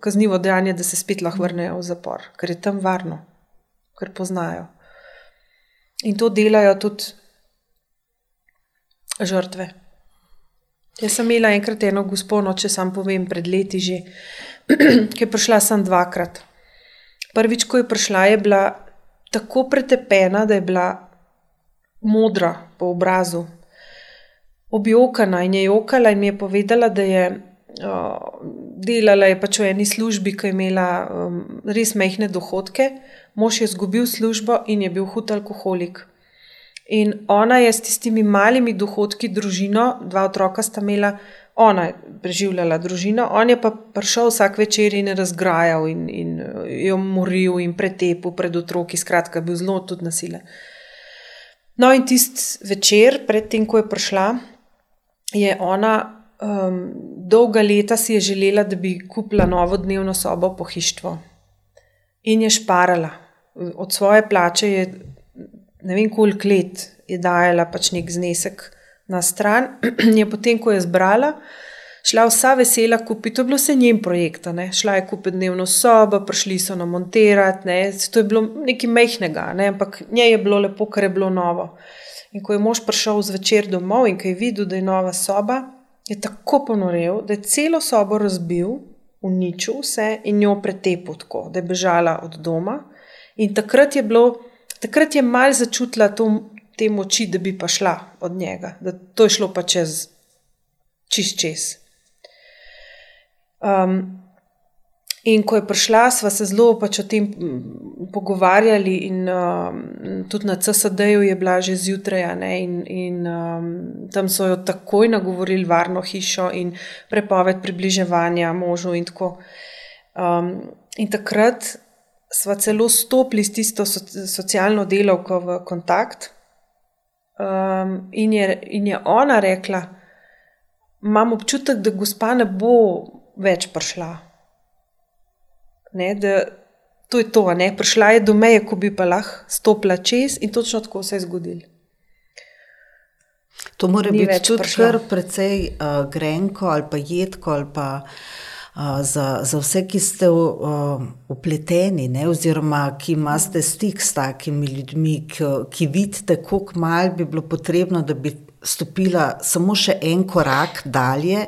kaznivo dejanje, da se spet lahko vrnejo v zapor, ker je tam varno, ker poznajo. In to delajo tudi žrtve. Jaz sem imela enkrat eno gospodo, če sam povem, pred leti že, ki je prišla sem dvakrat. Prvič, ko je prišla, je bila tako pretepena, da je bila modra po obrazu, objokana in je jokala in mi je povedala, da je uh, delala je pač v eni službi, ki je imela um, res mehne dohodke, mož je izgubil službo in je bil hud alkoholik. In ona je s tistimi malimi dohodki družino, dva otroka sta imela, ona je preživljala družino, on je pa prišel vsak večer in razgrajal in, in jo moril in pretepil pred otroki, skratka, bil zelo tudi nasilen. No, in tisti večer, predtem, ko je prišla, je ona um, dolga leta si je želela, da bi kupila novo dnevno sobo po hištvu. In je šparala, od svoje plače je ne vem, koliko let je dajala pač nek znesek na stran, je potem, ko je zbrala, šla vsa vesela kupiti. To je bilo vse njen projekt, ne? šla je kupiti dnevno sobo, prišli so nam montirati, ne? to je bilo nekaj mehkega, ne? ampak njej je bilo lepo, ker je bilo novo. In ko je mož prišel zvečer domov in ko je videl, da je nova soba, je tako ponorel, da je celo sobo razbil, uničil vse in jo pretepel tako, da je bežala od doma. In takrat je bilo, takrat je mal začutila to, te moči, da bi pa šla od njega, da to je šlo pa čez, čist čez. Um, in ko je prišla, sva se zelo pač o tem pogovarjali, in um, tudi na CSD-ju je bila že zjutraj, in, in um, tam so jo takoj nagovorili varno hišo in prepoved približevanja možu. In, um, in takrat smo celo stopili s tisto so, socialno delovko v kontakt. Um, in, je, in je ona rekla, imam občutek, da gospa ne bo več prišla. Ne, da, to je to, ne? prišla je do meje, ko bi pa lahko stopila čez, in točno tako se je zgodilo. To mora Ni biti tudi kar precej uh, grenko ali pa jedko ali pa. Uh, za, za vse, ki ste upleteni, uh, oziroma ki imate stik s takimi ljudmi, ki, ki vidite, kako malo bi bilo potrebno, da bi stopila samo še en korak dalje,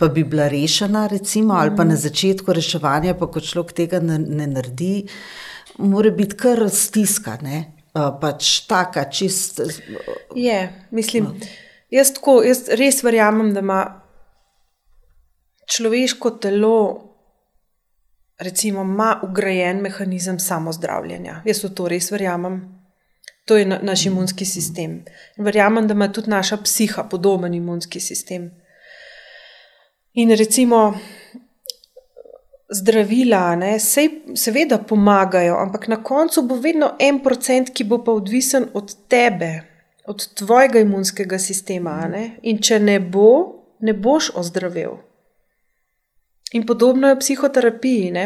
pa bi bila rešena, recimo, ali pa na začetku reševanja, pa ko človek tega ne, ne naredi, mora biti kar stiska. Ne? Pač taka, čist. Je, mislim, no. jaz, tako, jaz res verjamem, da ima človeško telo, recimo, ima ugrajen mehanizem samozdravljenja. Jaz v to res verjamem. To je naš imunski sistem. Verjamem, da ima tudi naša psiha podoben imunski sistem. In recimo zdravila, ne, sej, seveda pomagajo, ampak na koncu bo vedno en procent, ki bo pa odvisen od tebe, od tvojega imunskega sistema. Ne. In če ne bo, ne boš ozdravel. In podobno je v psihoterapiji. Ne.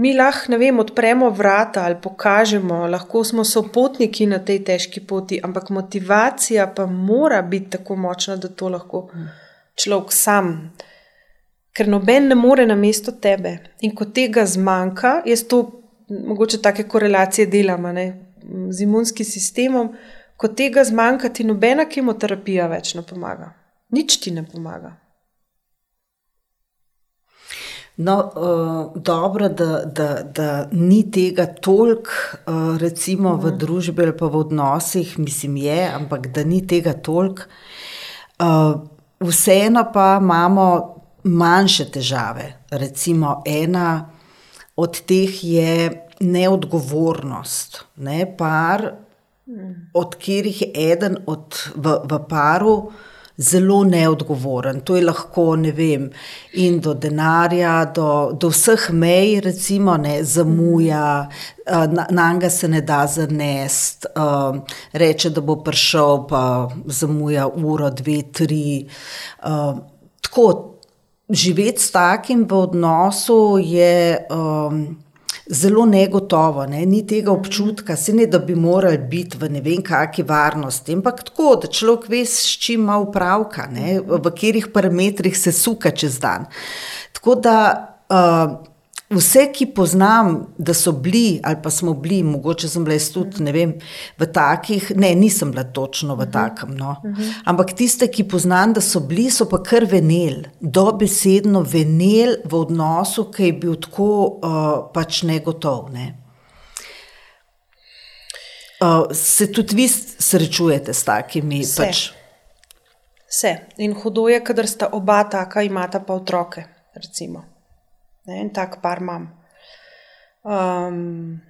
Mi lahko, ne vem, odpremo vrata ali pokažemo, lahko smo sopotniki na tej težki poti, ampak motivacija pa mora biti tako močna, da to lahko. Hmm človek sam, ker noben ne more na mesto tebe. In ko tega zmanjka, jaz to mogoče take korelacije delam ne, z imunskim sistemom, ko tega zmanjka, ti nobena kemoterapija več ne pomaga. Nič ti ne pomaga. No, uh, dobro, da, da, da ni tega toliko, uh, recimo v mhm. družbi ali pa v odnosih, mislim, je, ampak da ni tega toliko. Uh, Vseeno pa imamo manjše težave. Recimo, ena od teh je neodgovornost. Ne? Par, od katerih je eden od, v, v paru zelo neodgovoren. To je lahko, ne vem, in do denarja, do, do vseh mej, recimo, ne zamuja, na, na njega se ne da zanest, um, reče, da bo prišel, pa zamuja uro, dve, tri. Um, tako, živeti s takim v odnosu je. Um, zelo negotovo, ne? ni tega občutka, se ne da bi morali biti v ne vem kakšni varnosti, ampak tako, da človek ve, s čim ima upravka, ne? v katerih parametrih se suka čez dan. Tako da uh, vse, ki poznam, da so bili ali pa smo bili, mogoče sem bila tudi ne vem, v takih, ne, nisem bila točno v takem, no. ampak tiste, ki poznam, da so bili, so pa kar venel, dobesedno venel v odnosu, ki je bil tako uh, pač negotov. Ne. Uh, se tudi vi srečujete s takimi? Vse. Pač? Vse. In hudo je, kadar sta oba taka, imata pa otroke. Recimo. Ne, en tak par imam. Um,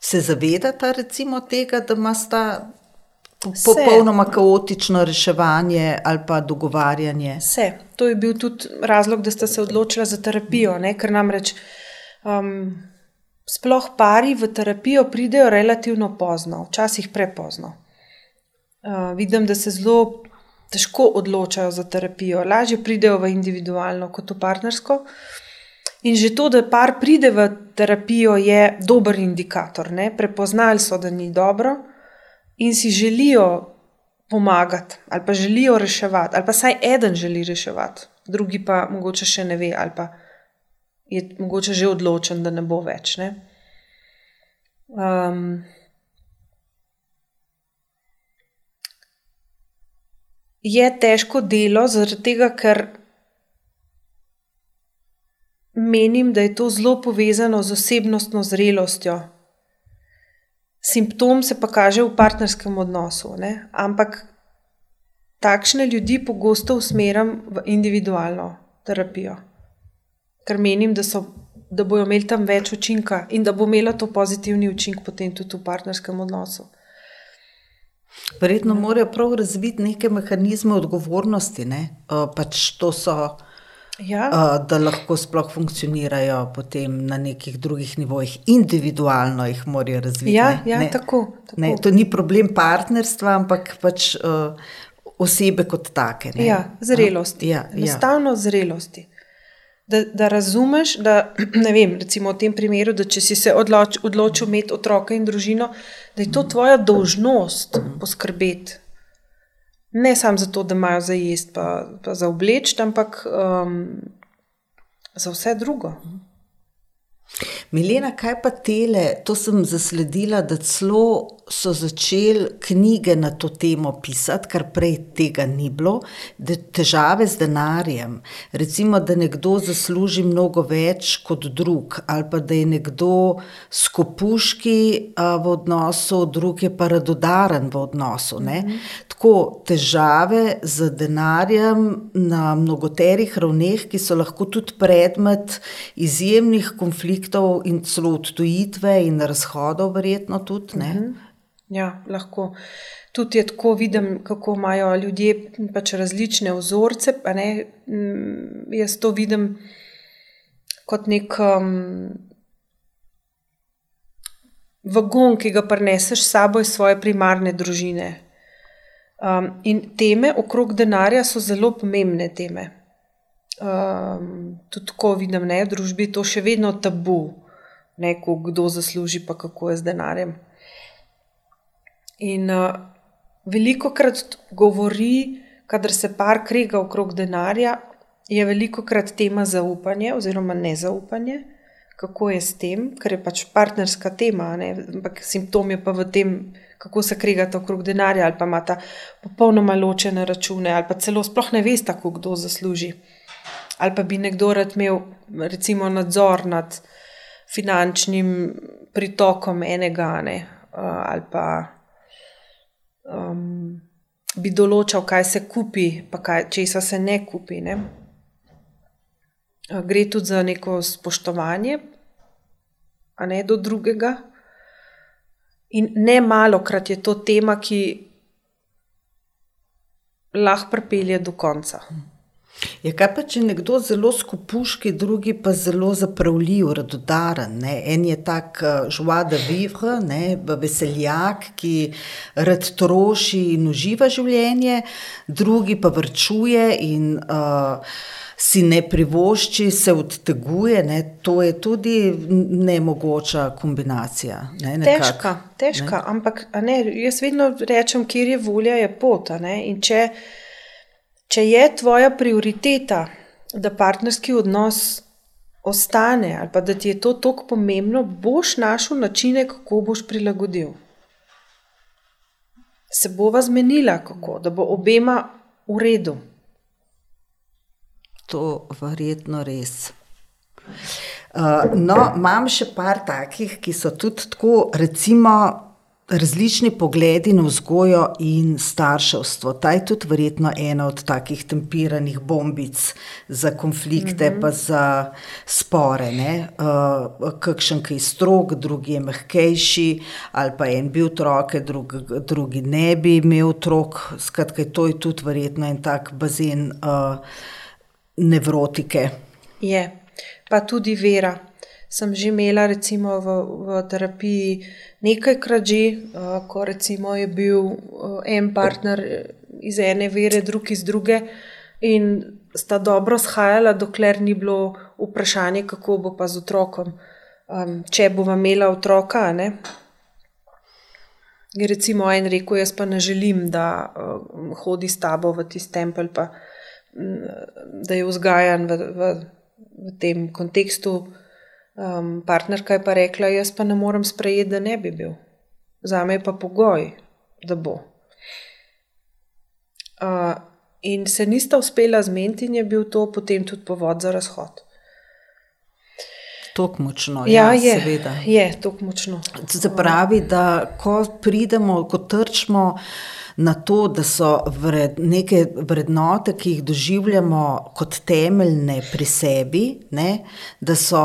se zavedate, recimo, tega, da imate popolnoma kaotično reševanje ali pa dogovarjanje? Vse. To je bil tudi razlog, da ste se odločili za terapijo. Ne? Ker namreč um, sploh pari v terapijo pridejo relativno pozno, včasih prepozno. Uh, vidim, da se zelo težko odločajo za terapijo, lažje pridejo v individualno kot v partnersko. In že to, da par pride v terapijo, je dober indikator. Ne? Prepoznali so, da ni dobro in si želijo pomagati, ali pa želijo reševati, ali pa saj eden želi reševati, drugi pa mogoče še ne ve, ali pa je mogoče že odločen, da ne bo več. Ne? Um, je težko delo, zaradi tega, ker menim, da je to zelo povezano z osebnostno zrelostjo. Simptom se pa kaže v partnerskem odnosu, ne? ampak takšne ljudi pogosto usmerjam v individualno terapijo, ker menim, da so da bojo imeli tam več učinka in da bo imela to pozitivni učinek potem tudi v partnerskem odnosu. Verjetno morajo prav razviti neke mehanizme odgovornosti, ne? uh, pač to so, Ja. uh, da lahko sploh funkcionirajo potem na nekih drugih nivojih, individualno jih morajo razviti. Ja, ne? ja ne, tako. tako. ne, to ni problem partnerstva, ampak pač uh, osebe kot take. Ne? Ja, zrelosti. Ja, ja. Enostavno zrelosti. Da, da razumeš, da ne vem, recimo v tem primeru, da če si se odloč, odločil imeti otroka in družino, da je to tvoja dolžnost poskrbeti. Ne samo zato, da imajo za jesti, pa, pa za obleč, ampak um, za vse drugo. Milena, kaj pa tele? To sem zasledila, da celo so začeli knjige na to temo pisati, kar prej tega ni bilo, da težave z denarjem. Recimo, da nekdo zasluži mnogo več kot drug, ali pa da je nekdo skopuški v odnosu, drug je pa radodaren v odnosu. Ne? Tako težave z denarjem na mnogoterih ravneh, ki so lahko tudi predmet izjemnih konfliktov in celo odtujitve in razhodov, verjetno tudi. Ne? Ja, lahko. Tudi je tako vidim, kako imajo ljudje pač različne vzorce. pa Ne, Mm, jaz to vidim kot nek um, vagon, ki ga prineseš s sabo iz svoje primarne družine. Um, in teme okrog denarja so zelo pomembne teme. Um, tudi tako vidim, da je v družbi to še vedno tabu, ne, ko kdo zasluži, pa kako je z denarjem. In uh, veliko krat govori, kadar se par krega okrog denarja, je veliko krat tema zaupanje oziroma nezaupanje, kako je s tem, ker je pač partnerska tema, ne? ampak simptom je pa v tem, kako se kregata okrog denarja, ali pa imata popolnoma ločene račune, ali pa celo sploh ne veste, kdo zasluži. Ali pa bi nekdo rad imel, recimo, nadzor nad finančnim pritokom enega, ne? uh, ali pa um, bi določal, kaj se kupi, pa kaj, česa se ne kupi. Ne? Gre tudi za neko spoštovanje, a ne do drugega. In ne malo krat je to tema, ki lahko pripelje do konca. Je kaj pa, če nekdo zelo skupuški, drugi pa zelo zapravljiv, radodaren. Ne? En je tak žva de vivre, ne? veseljak, ki rad troši in uživa življenje, drugi pa vrčuje in uh, si ne privošči, se odteguje. Ne? To je tudi nemogoča kombinacija. Ne? Nekak, težka, težka, ne? ampak ne, jaz vedno rečem, kjer je volja, je pot. In če Če je tvoja prioriteta, da partnerski odnos ostane, ali da ti je to tako pomembno, boš našel načine, kako boš prilagodil. Se bova zmenila, kako, da bo obema v redu. To je verjetno res. Uh, no, imam še par takih, ki so tudi tako, recimo, različni pogledi na vzgojo in starševstvo. Ta je tudi verjetno ena od takih tempiranih bombic za konflikte, mm -hmm. pa za spore. Uh, kakšen, ki je strog, drugi je mehkejši, ali pa en bi otroke, drug, drugi ne bi imel otrok. Skratka, to je tudi verjetno en tak bazen uh, nevrotike. Je, pa tudi vera. Sem že imela, recimo, v, v terapiji nekajkrat že, uh, ko recimo je bil uh, en partner iz ene vere, drug iz druge, in sta dobro shajala, dokler ni bilo vprašanje, kako bo pa z otrokom, um, če bo imela otroka. Ne? Je recimo en rekel: Jaz pa ne želim, da uh, hodi s tabo v tisti tempelj, pa um, da je vzgajan v, v, v tem kontekstu. Um, partnerka je pa rekla, jaz pa ne morem sprejeti, da ne bi bil. Za me je pa pogoj, da bo. Uh, in se nista uspela zmeniti, in je bil to potem tudi povod za razhod. Tako močno, ja, ja, je, seveda. Je tako močno. Se pravi, da ko pridemo, ko trčimo na to, da so vred, neke vrednote, ki jih doživljamo kot temeljne pri sebi, ne, da so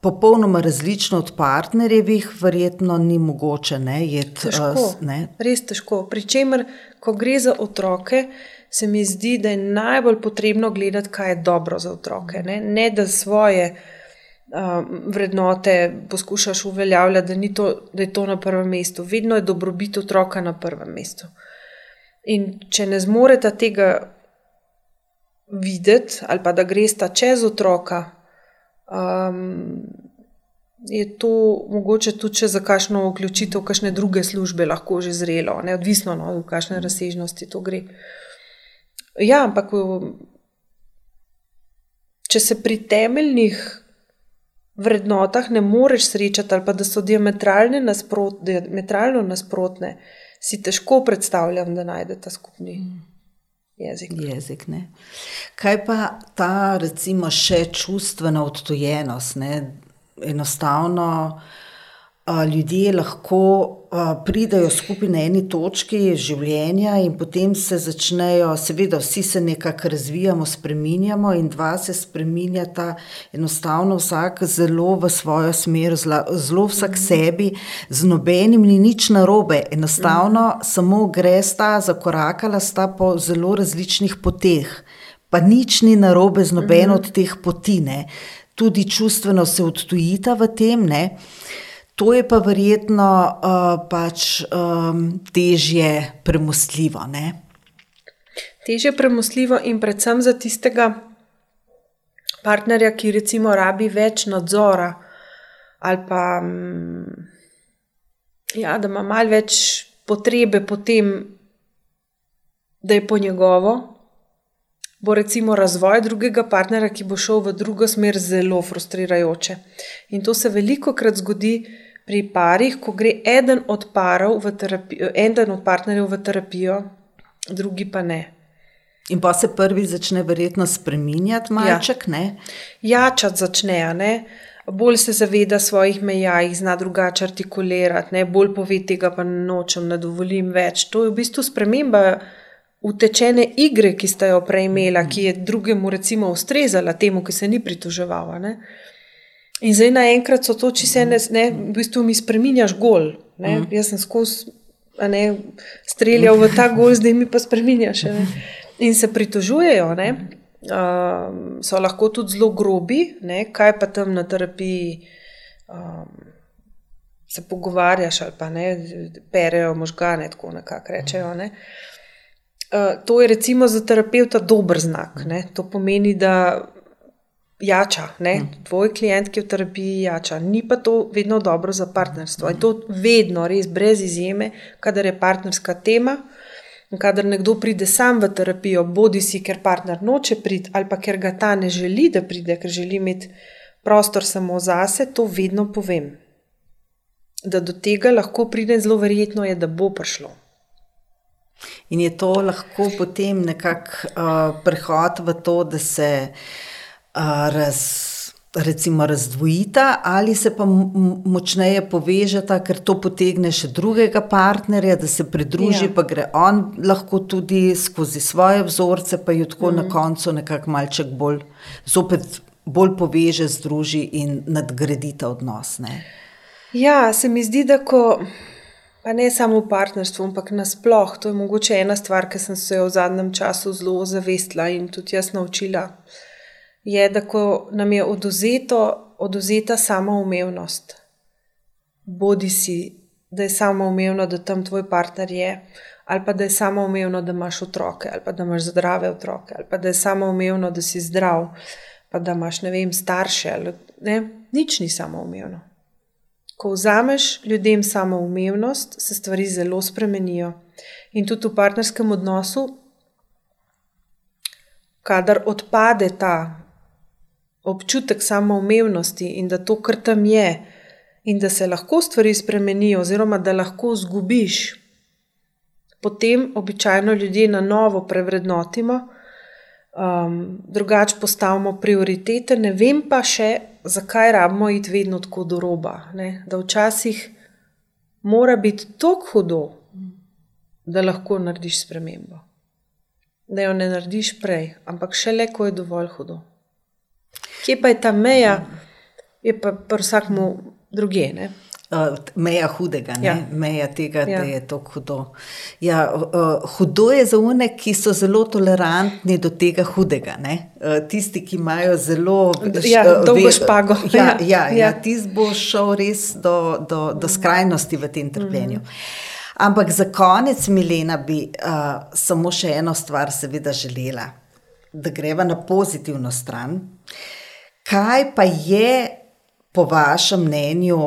popolnoma različno od partnerjevih, verjetno ni mogoče ne, jeti. Težko, ne. Res težko. Pričemer, ko gre za otroke, se mi zdi, da je najbolj potrebno gledati, kaj je dobro za otroke. Ne, ne da svoje um, vrednote poskušaš uveljavljati, da, to, da je to na prvem mestu. Vedno je dobrobit otroka na prvem mestu. In če ne zmorete tega videti, ali pa da greste čez otroka, um, je to mogoče tudi za kakšno vključitev, kakšne druge službe lahko že zrelo, neodvisno no, v kakšne razsežnosti to gre. Ja, ampak če se pri temeljnih vrednotah ne moreš srečati, ali pa da so diametralno nasprot, nasprotne, si težko predstavljam, da najdete skupni. Mm jezik. jezik Kaj pa ta, recimo, še čustvena odtojenost? Ne? Enostavno ljudje lahko pridejo skupaj na eni točki življenja, in potem se začnejo, seveda, vsi se nekako razvijamo, spremenjamo, in dva se spremenjata, enostavno vsak zelo v svojo smer, zelo vsak sebi, z nobenim ni nič narobe, enostavno mm. samo gre sta, zakorakala sta po zelo različnih poteh. Pa nič ni narobe z nobeno mm. od teh poti, ne. tudi čustveno se odtujita v tem. Ne. To je pa verjetno uh, pač, um, težje premostljivo. Težje premostljivo in predvsem za tistega partnerja, ki recimo rabi več nadzora ali pa mm, ja, da ima malo več potrebe po tem, da je po njegovo. Bo recimo razvoj drugega partnerja, ki bo šel v drugo smer, zelo frustrirajoče. In to se veliko krat zgodi, pri parih, ko gre eden od, terapijo, eden od partnerjev v terapijo, drugi pa ne. In pa se prvi začne verjetno spremenjati, malček, ja. ne? Jačati začne, ne? bolj se zaveda svojih meja, jih zna drugače artikulirati, ne? bolj pove tega, pa nočem, ne dovolim več. To je v bistvu sprememba utečene igre, ki sta jo prej imela, ki je drugemu, recimo, ustrezala temu, ki se ni pritoževala. In zdaj naenkrat so to, če se ne, ne v bistvu mi spremenjaš gol. Mm. Jaz sem skozi streljal v ta gol, zdaj mi pa spremenjaš. Ne? In se pritožujejo. Um, so lahko tudi zelo grobi, ne? kaj pa tam na terapiji um, se pogovarjaš, ali pa ne, perejo možgane, tako nekako rečejo. Ne? Uh, to je recimo za terapeuta dober znak. Ne? To pomeni, da jača, ne? Hm. tvoj klient, ki je v terapiji, jača. Ni pa to vedno dobro za partnerstvo. In to vedno, res brez izjeme, kadar je partnerska tema. Kadar nekdo pride sam v terapijo, bodi si, ker partner noče priti, ali pa ker ga ta ne želi, da pride, ker želi imeti prostor samo zase, to vedno povem. Da do tega lahko pride, zelo verjetno je, da bo prišlo. In je to lahko potem nekako uh, prehod v to, da se uh, raz, recimo, razdvojita ali se pa močneje povežeta, ker to potegne še drugega partnerja, da se pridruži, ja. pa gre on lahko tudi skozi svoje vzorce, pa jo tako mm. na mhm. koncu nekako malček bolj, zopet bolj poveže, združi in nadgradita odnos. Ne? Ja, se mi zdi, da ko. Pa ne samo v partnerstvu, ampak nasplošno. To je mogoče ena stvar, ki sem se jo v zadnjem času zelo zavestila in tudi jaz naučila. Uh, je, da ko nam je oduzeto, oduzeta samoumevnost, bodi si, da je samoumevno, da tam tvoj partner je, ali pa da je samoumevno, da imaš otroke, ali pa da imaš zdrave otroke, ali pa da je samoumevno, da si zdrav, pa da imaš ne vem, starše. Ali, ne, nič ni samoumevno. Ko vzameš ljudem samoumevnost, se stvari zelo spremenijo. In tudi v partnerskem odnosu, kadar odpade ta občutek samoumevnosti in da to, kar tam je, in da se lahko stvari spremenijo, oziroma da lahko zgubiš, potem običajno ljudje na novo prevrednotimo, um, drugače postavimo prioritete. Ne vem pa še, zakaj rabimo iti vedno tako do roba. Ne? Da včasih mora biti tako hudo, da lahko narediš spremembo. Da jo ne narediš prej, ampak šele, ko je dovolj hudo. Kje pa je ta meja, je pa pri vsakmu druge. Ne? Uh, meja hudega, Ja. meja tega, ja. Da je to hudo. Ja, uh, hudo je za une, ki so zelo tolerantni do tega hudega. Uh, tisti, ki imajo zelo Ja, uh, dolgo ve- špago. Ja, Ja, ja, ja, ja. ja. tisti bo šel res do, do, do skrajnosti v tem trpljenju. Ampak za konec, Milena, bi uh, samo še eno stvar, seveda, želela, da greva na pozitivno stran. Kaj pa je po vašem mnenju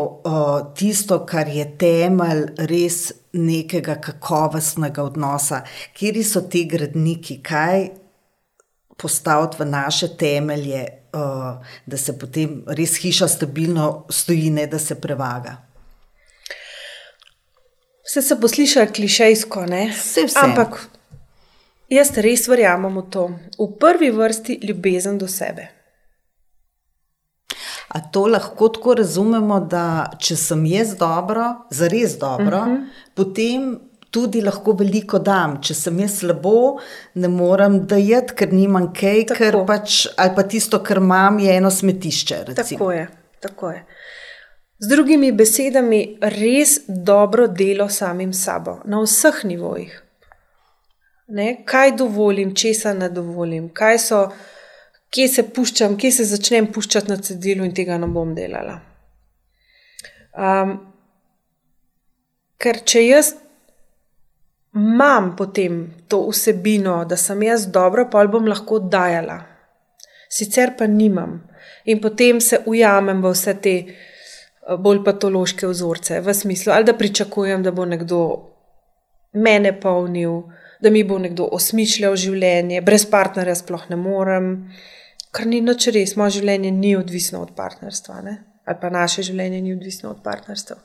tisto, kar je temelj res nekega kakovostnega odnosa? Kje so ti gradniki, kaj postaviti v naše temelje, da se potem res hiša stabilno stoji, ne da se prevaga? Vse se bo slišalo klišejsko, ne? Saj vse. Ampak jaz res verjamem v to. V prvi vrsti ljubezen do sebe. A to lahko tako razumemo, da če sem jaz dobro, zares dobro, uh -huh. potem tudi lahko veliko dam. Če sem jaz slabo, ne morem dajati, ker nimam kaj, Tako. ker pač, ali pa tisto, kar imam, je eno smetišče. Recimo. Tako je, tako je. Z drugimi besedami, res dobro delo samim sabo, na vseh nivojih. Ne? Kaj dovolim, česa ne dovolim, kaj so, kje se puščam, kje se začnem puščati na cedilu in tega ne bom delala. Um, ker če jaz imam potem to vsebino, da sem jaz dobra, pa bom lahko dajala. Sicer pa nimam. In potem se ujamem v vse te eh, bolj patološke vzorce, v smislu, ali da pričakujem, da bo nekdo mene polnil, da mi bo nekdo osmišljal življenje, brez partnerja sploh ne morem, kar ni nič res. Moje življenje ni odvisno od partnerstva, ne? ali pa naše življenje ni odvisno od partnerstva.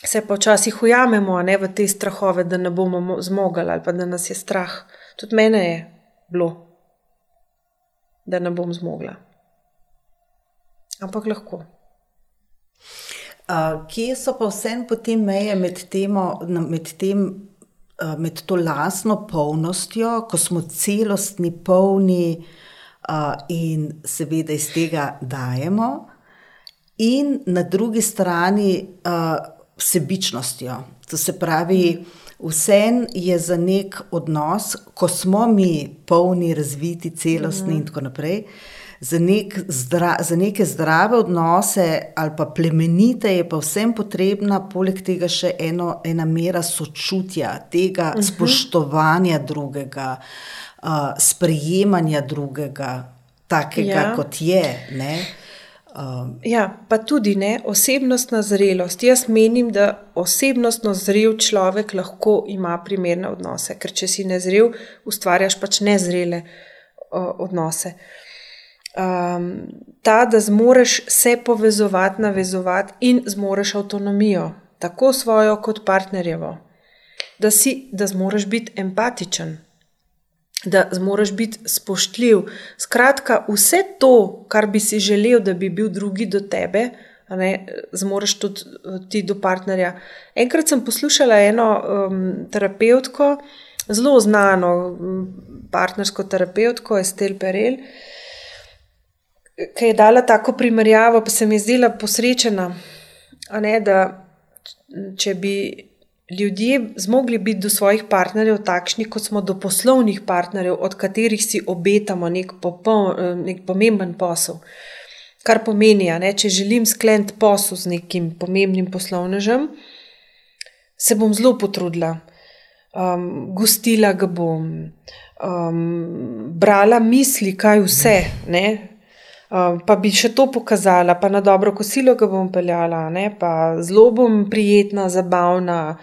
Se pa včasih ujamemo ne, v te strahove, da ne bomo mo- zmogli ali pa da nas je strah. Tudi mene je bilo, da ne bom zmogla. Ampak lahko. Uh, kje so pa vsem potem meje med, temo, med, tem, uh, med to lastno polnostjo, ko smo celostni, polni in seveda iz tega dajemo, in na drugi strani uh, sebičnostjo. To se pravi, vsem je za nek odnos, ko smo mi polni, razviti, celostni in tako naprej. Za, nek zdra, za neke zdrave odnose ali pa plemenite je pa vsem potrebna, poleg tega, še eno, ena mera sočutja, tega uh -huh. spoštovanja drugega, uh, sprejemanja drugega, takega, ja. Kot je. Ne? Um, Ja, pa tudi ne osebnostna zrelost. Jaz menim, da osebnostno zrel človek lahko ima primerne odnose, ker če si nezrel, ustvarjaš pač nezrele o, odnose. Um, ta, da zmoreš se povezovati, navezovati in zmoreš avtonomijo, tako svojo kot partnerjevo, da, si, da zmoreš biti empatičen, da zmoreš biti spoštljiv. Skratka, vse to, kar bi si želel, da bi bil drugi do tebe, ne, zmoreš tudi eh, ti do partnerja. Enkrat sem poslušala eno um, terapeutko, zelo znano partnersko terapeutko, Estel Perel, ki je dala tako primerjavo, pa se mi je zdela posrečena, ne, da če bi ljudje zmogli biti do svojih partnerjev takšni, kot smo do poslovnih partnerjev, od katerih si obetamo nek, popol, nek pomemben posel. Kar pomeni, a ne, če želim skleniti posel z nekim pomembnim poslovnežem, se bom zelo potrudila. Um, gostila ga bom, um, brala misli, kaj vse, ne, Um, pa bi še to pokazala, pa na dobro kosilo ga bom peljala, ne? pa zelo bom prijetna, zabavna,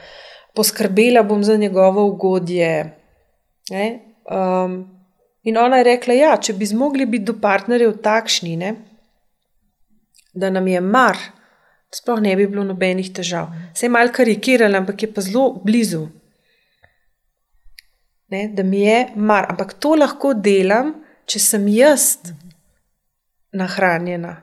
poskrbela bom za njegovo ugodje. Ne? Um, in ona je rekla, ja, če bi zmogli biti do partnerjev takšni, ne? da nam je mar, sploh ne bi bilo nobenih težav. Se je mal karikirala, ampak je pa zelo blizu. Ne? Da mi je mar, ampak to lahko delam, če sem jaz nahranjena.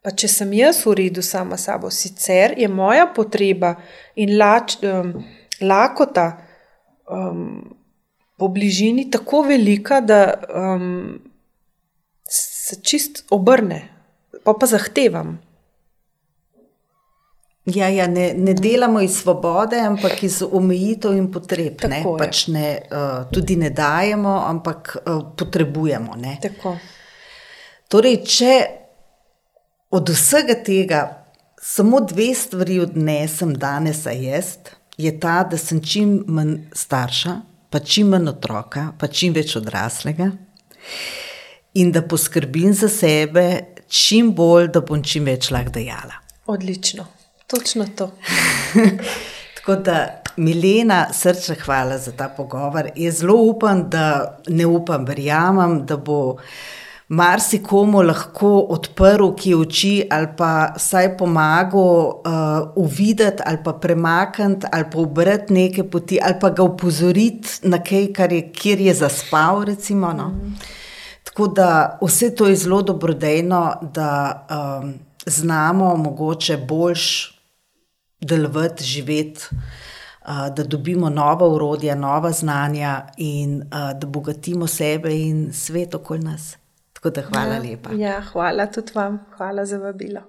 Pa če sem jaz v redu sama s sabo, sicer je moja potreba in lač, um, lakota um, po bližini tako velika, da um, se čist obrne. pa pa zahtevam. Ja, ja, ne, ne delamo iz svobode, ampak iz omejitev in potreb. Ne? Pač ne, uh, tudi ne dajemo, ampak uh, potrebujemo. Torej, če od vsega tega samo dve stvari odnesem danes, a jaz, je ta, da sem čim manj starša, pa čim manj otroka, pa čim več odraslega. In da poskrbim za sebe, čim bolj, da bom čim več lahko dejala. Odlično. Točno to. Tako da, Milena, srčna hvala za ta pogovor. Jaz zelo upam, da ne upam, verjamem, da bo marsikomu lahko odprl ki oči ali pa vsaj pomagal uh, uvideti ali pa premakniti ali pa obrati neke poti ali pa ga upozoriti na kaj, kar je, kjer je zaspal. Recimo, no? mm. Tako da vse to je zelo dobrodejno, da um, znamo mogoče boljš delovati, živeti, da dobimo nova urodja, nova znanja in da bogatimo sebe in svet okoli nas. Tako da hvala ja, lepa. Ja, hvala tudi vam, hvala za vabilo.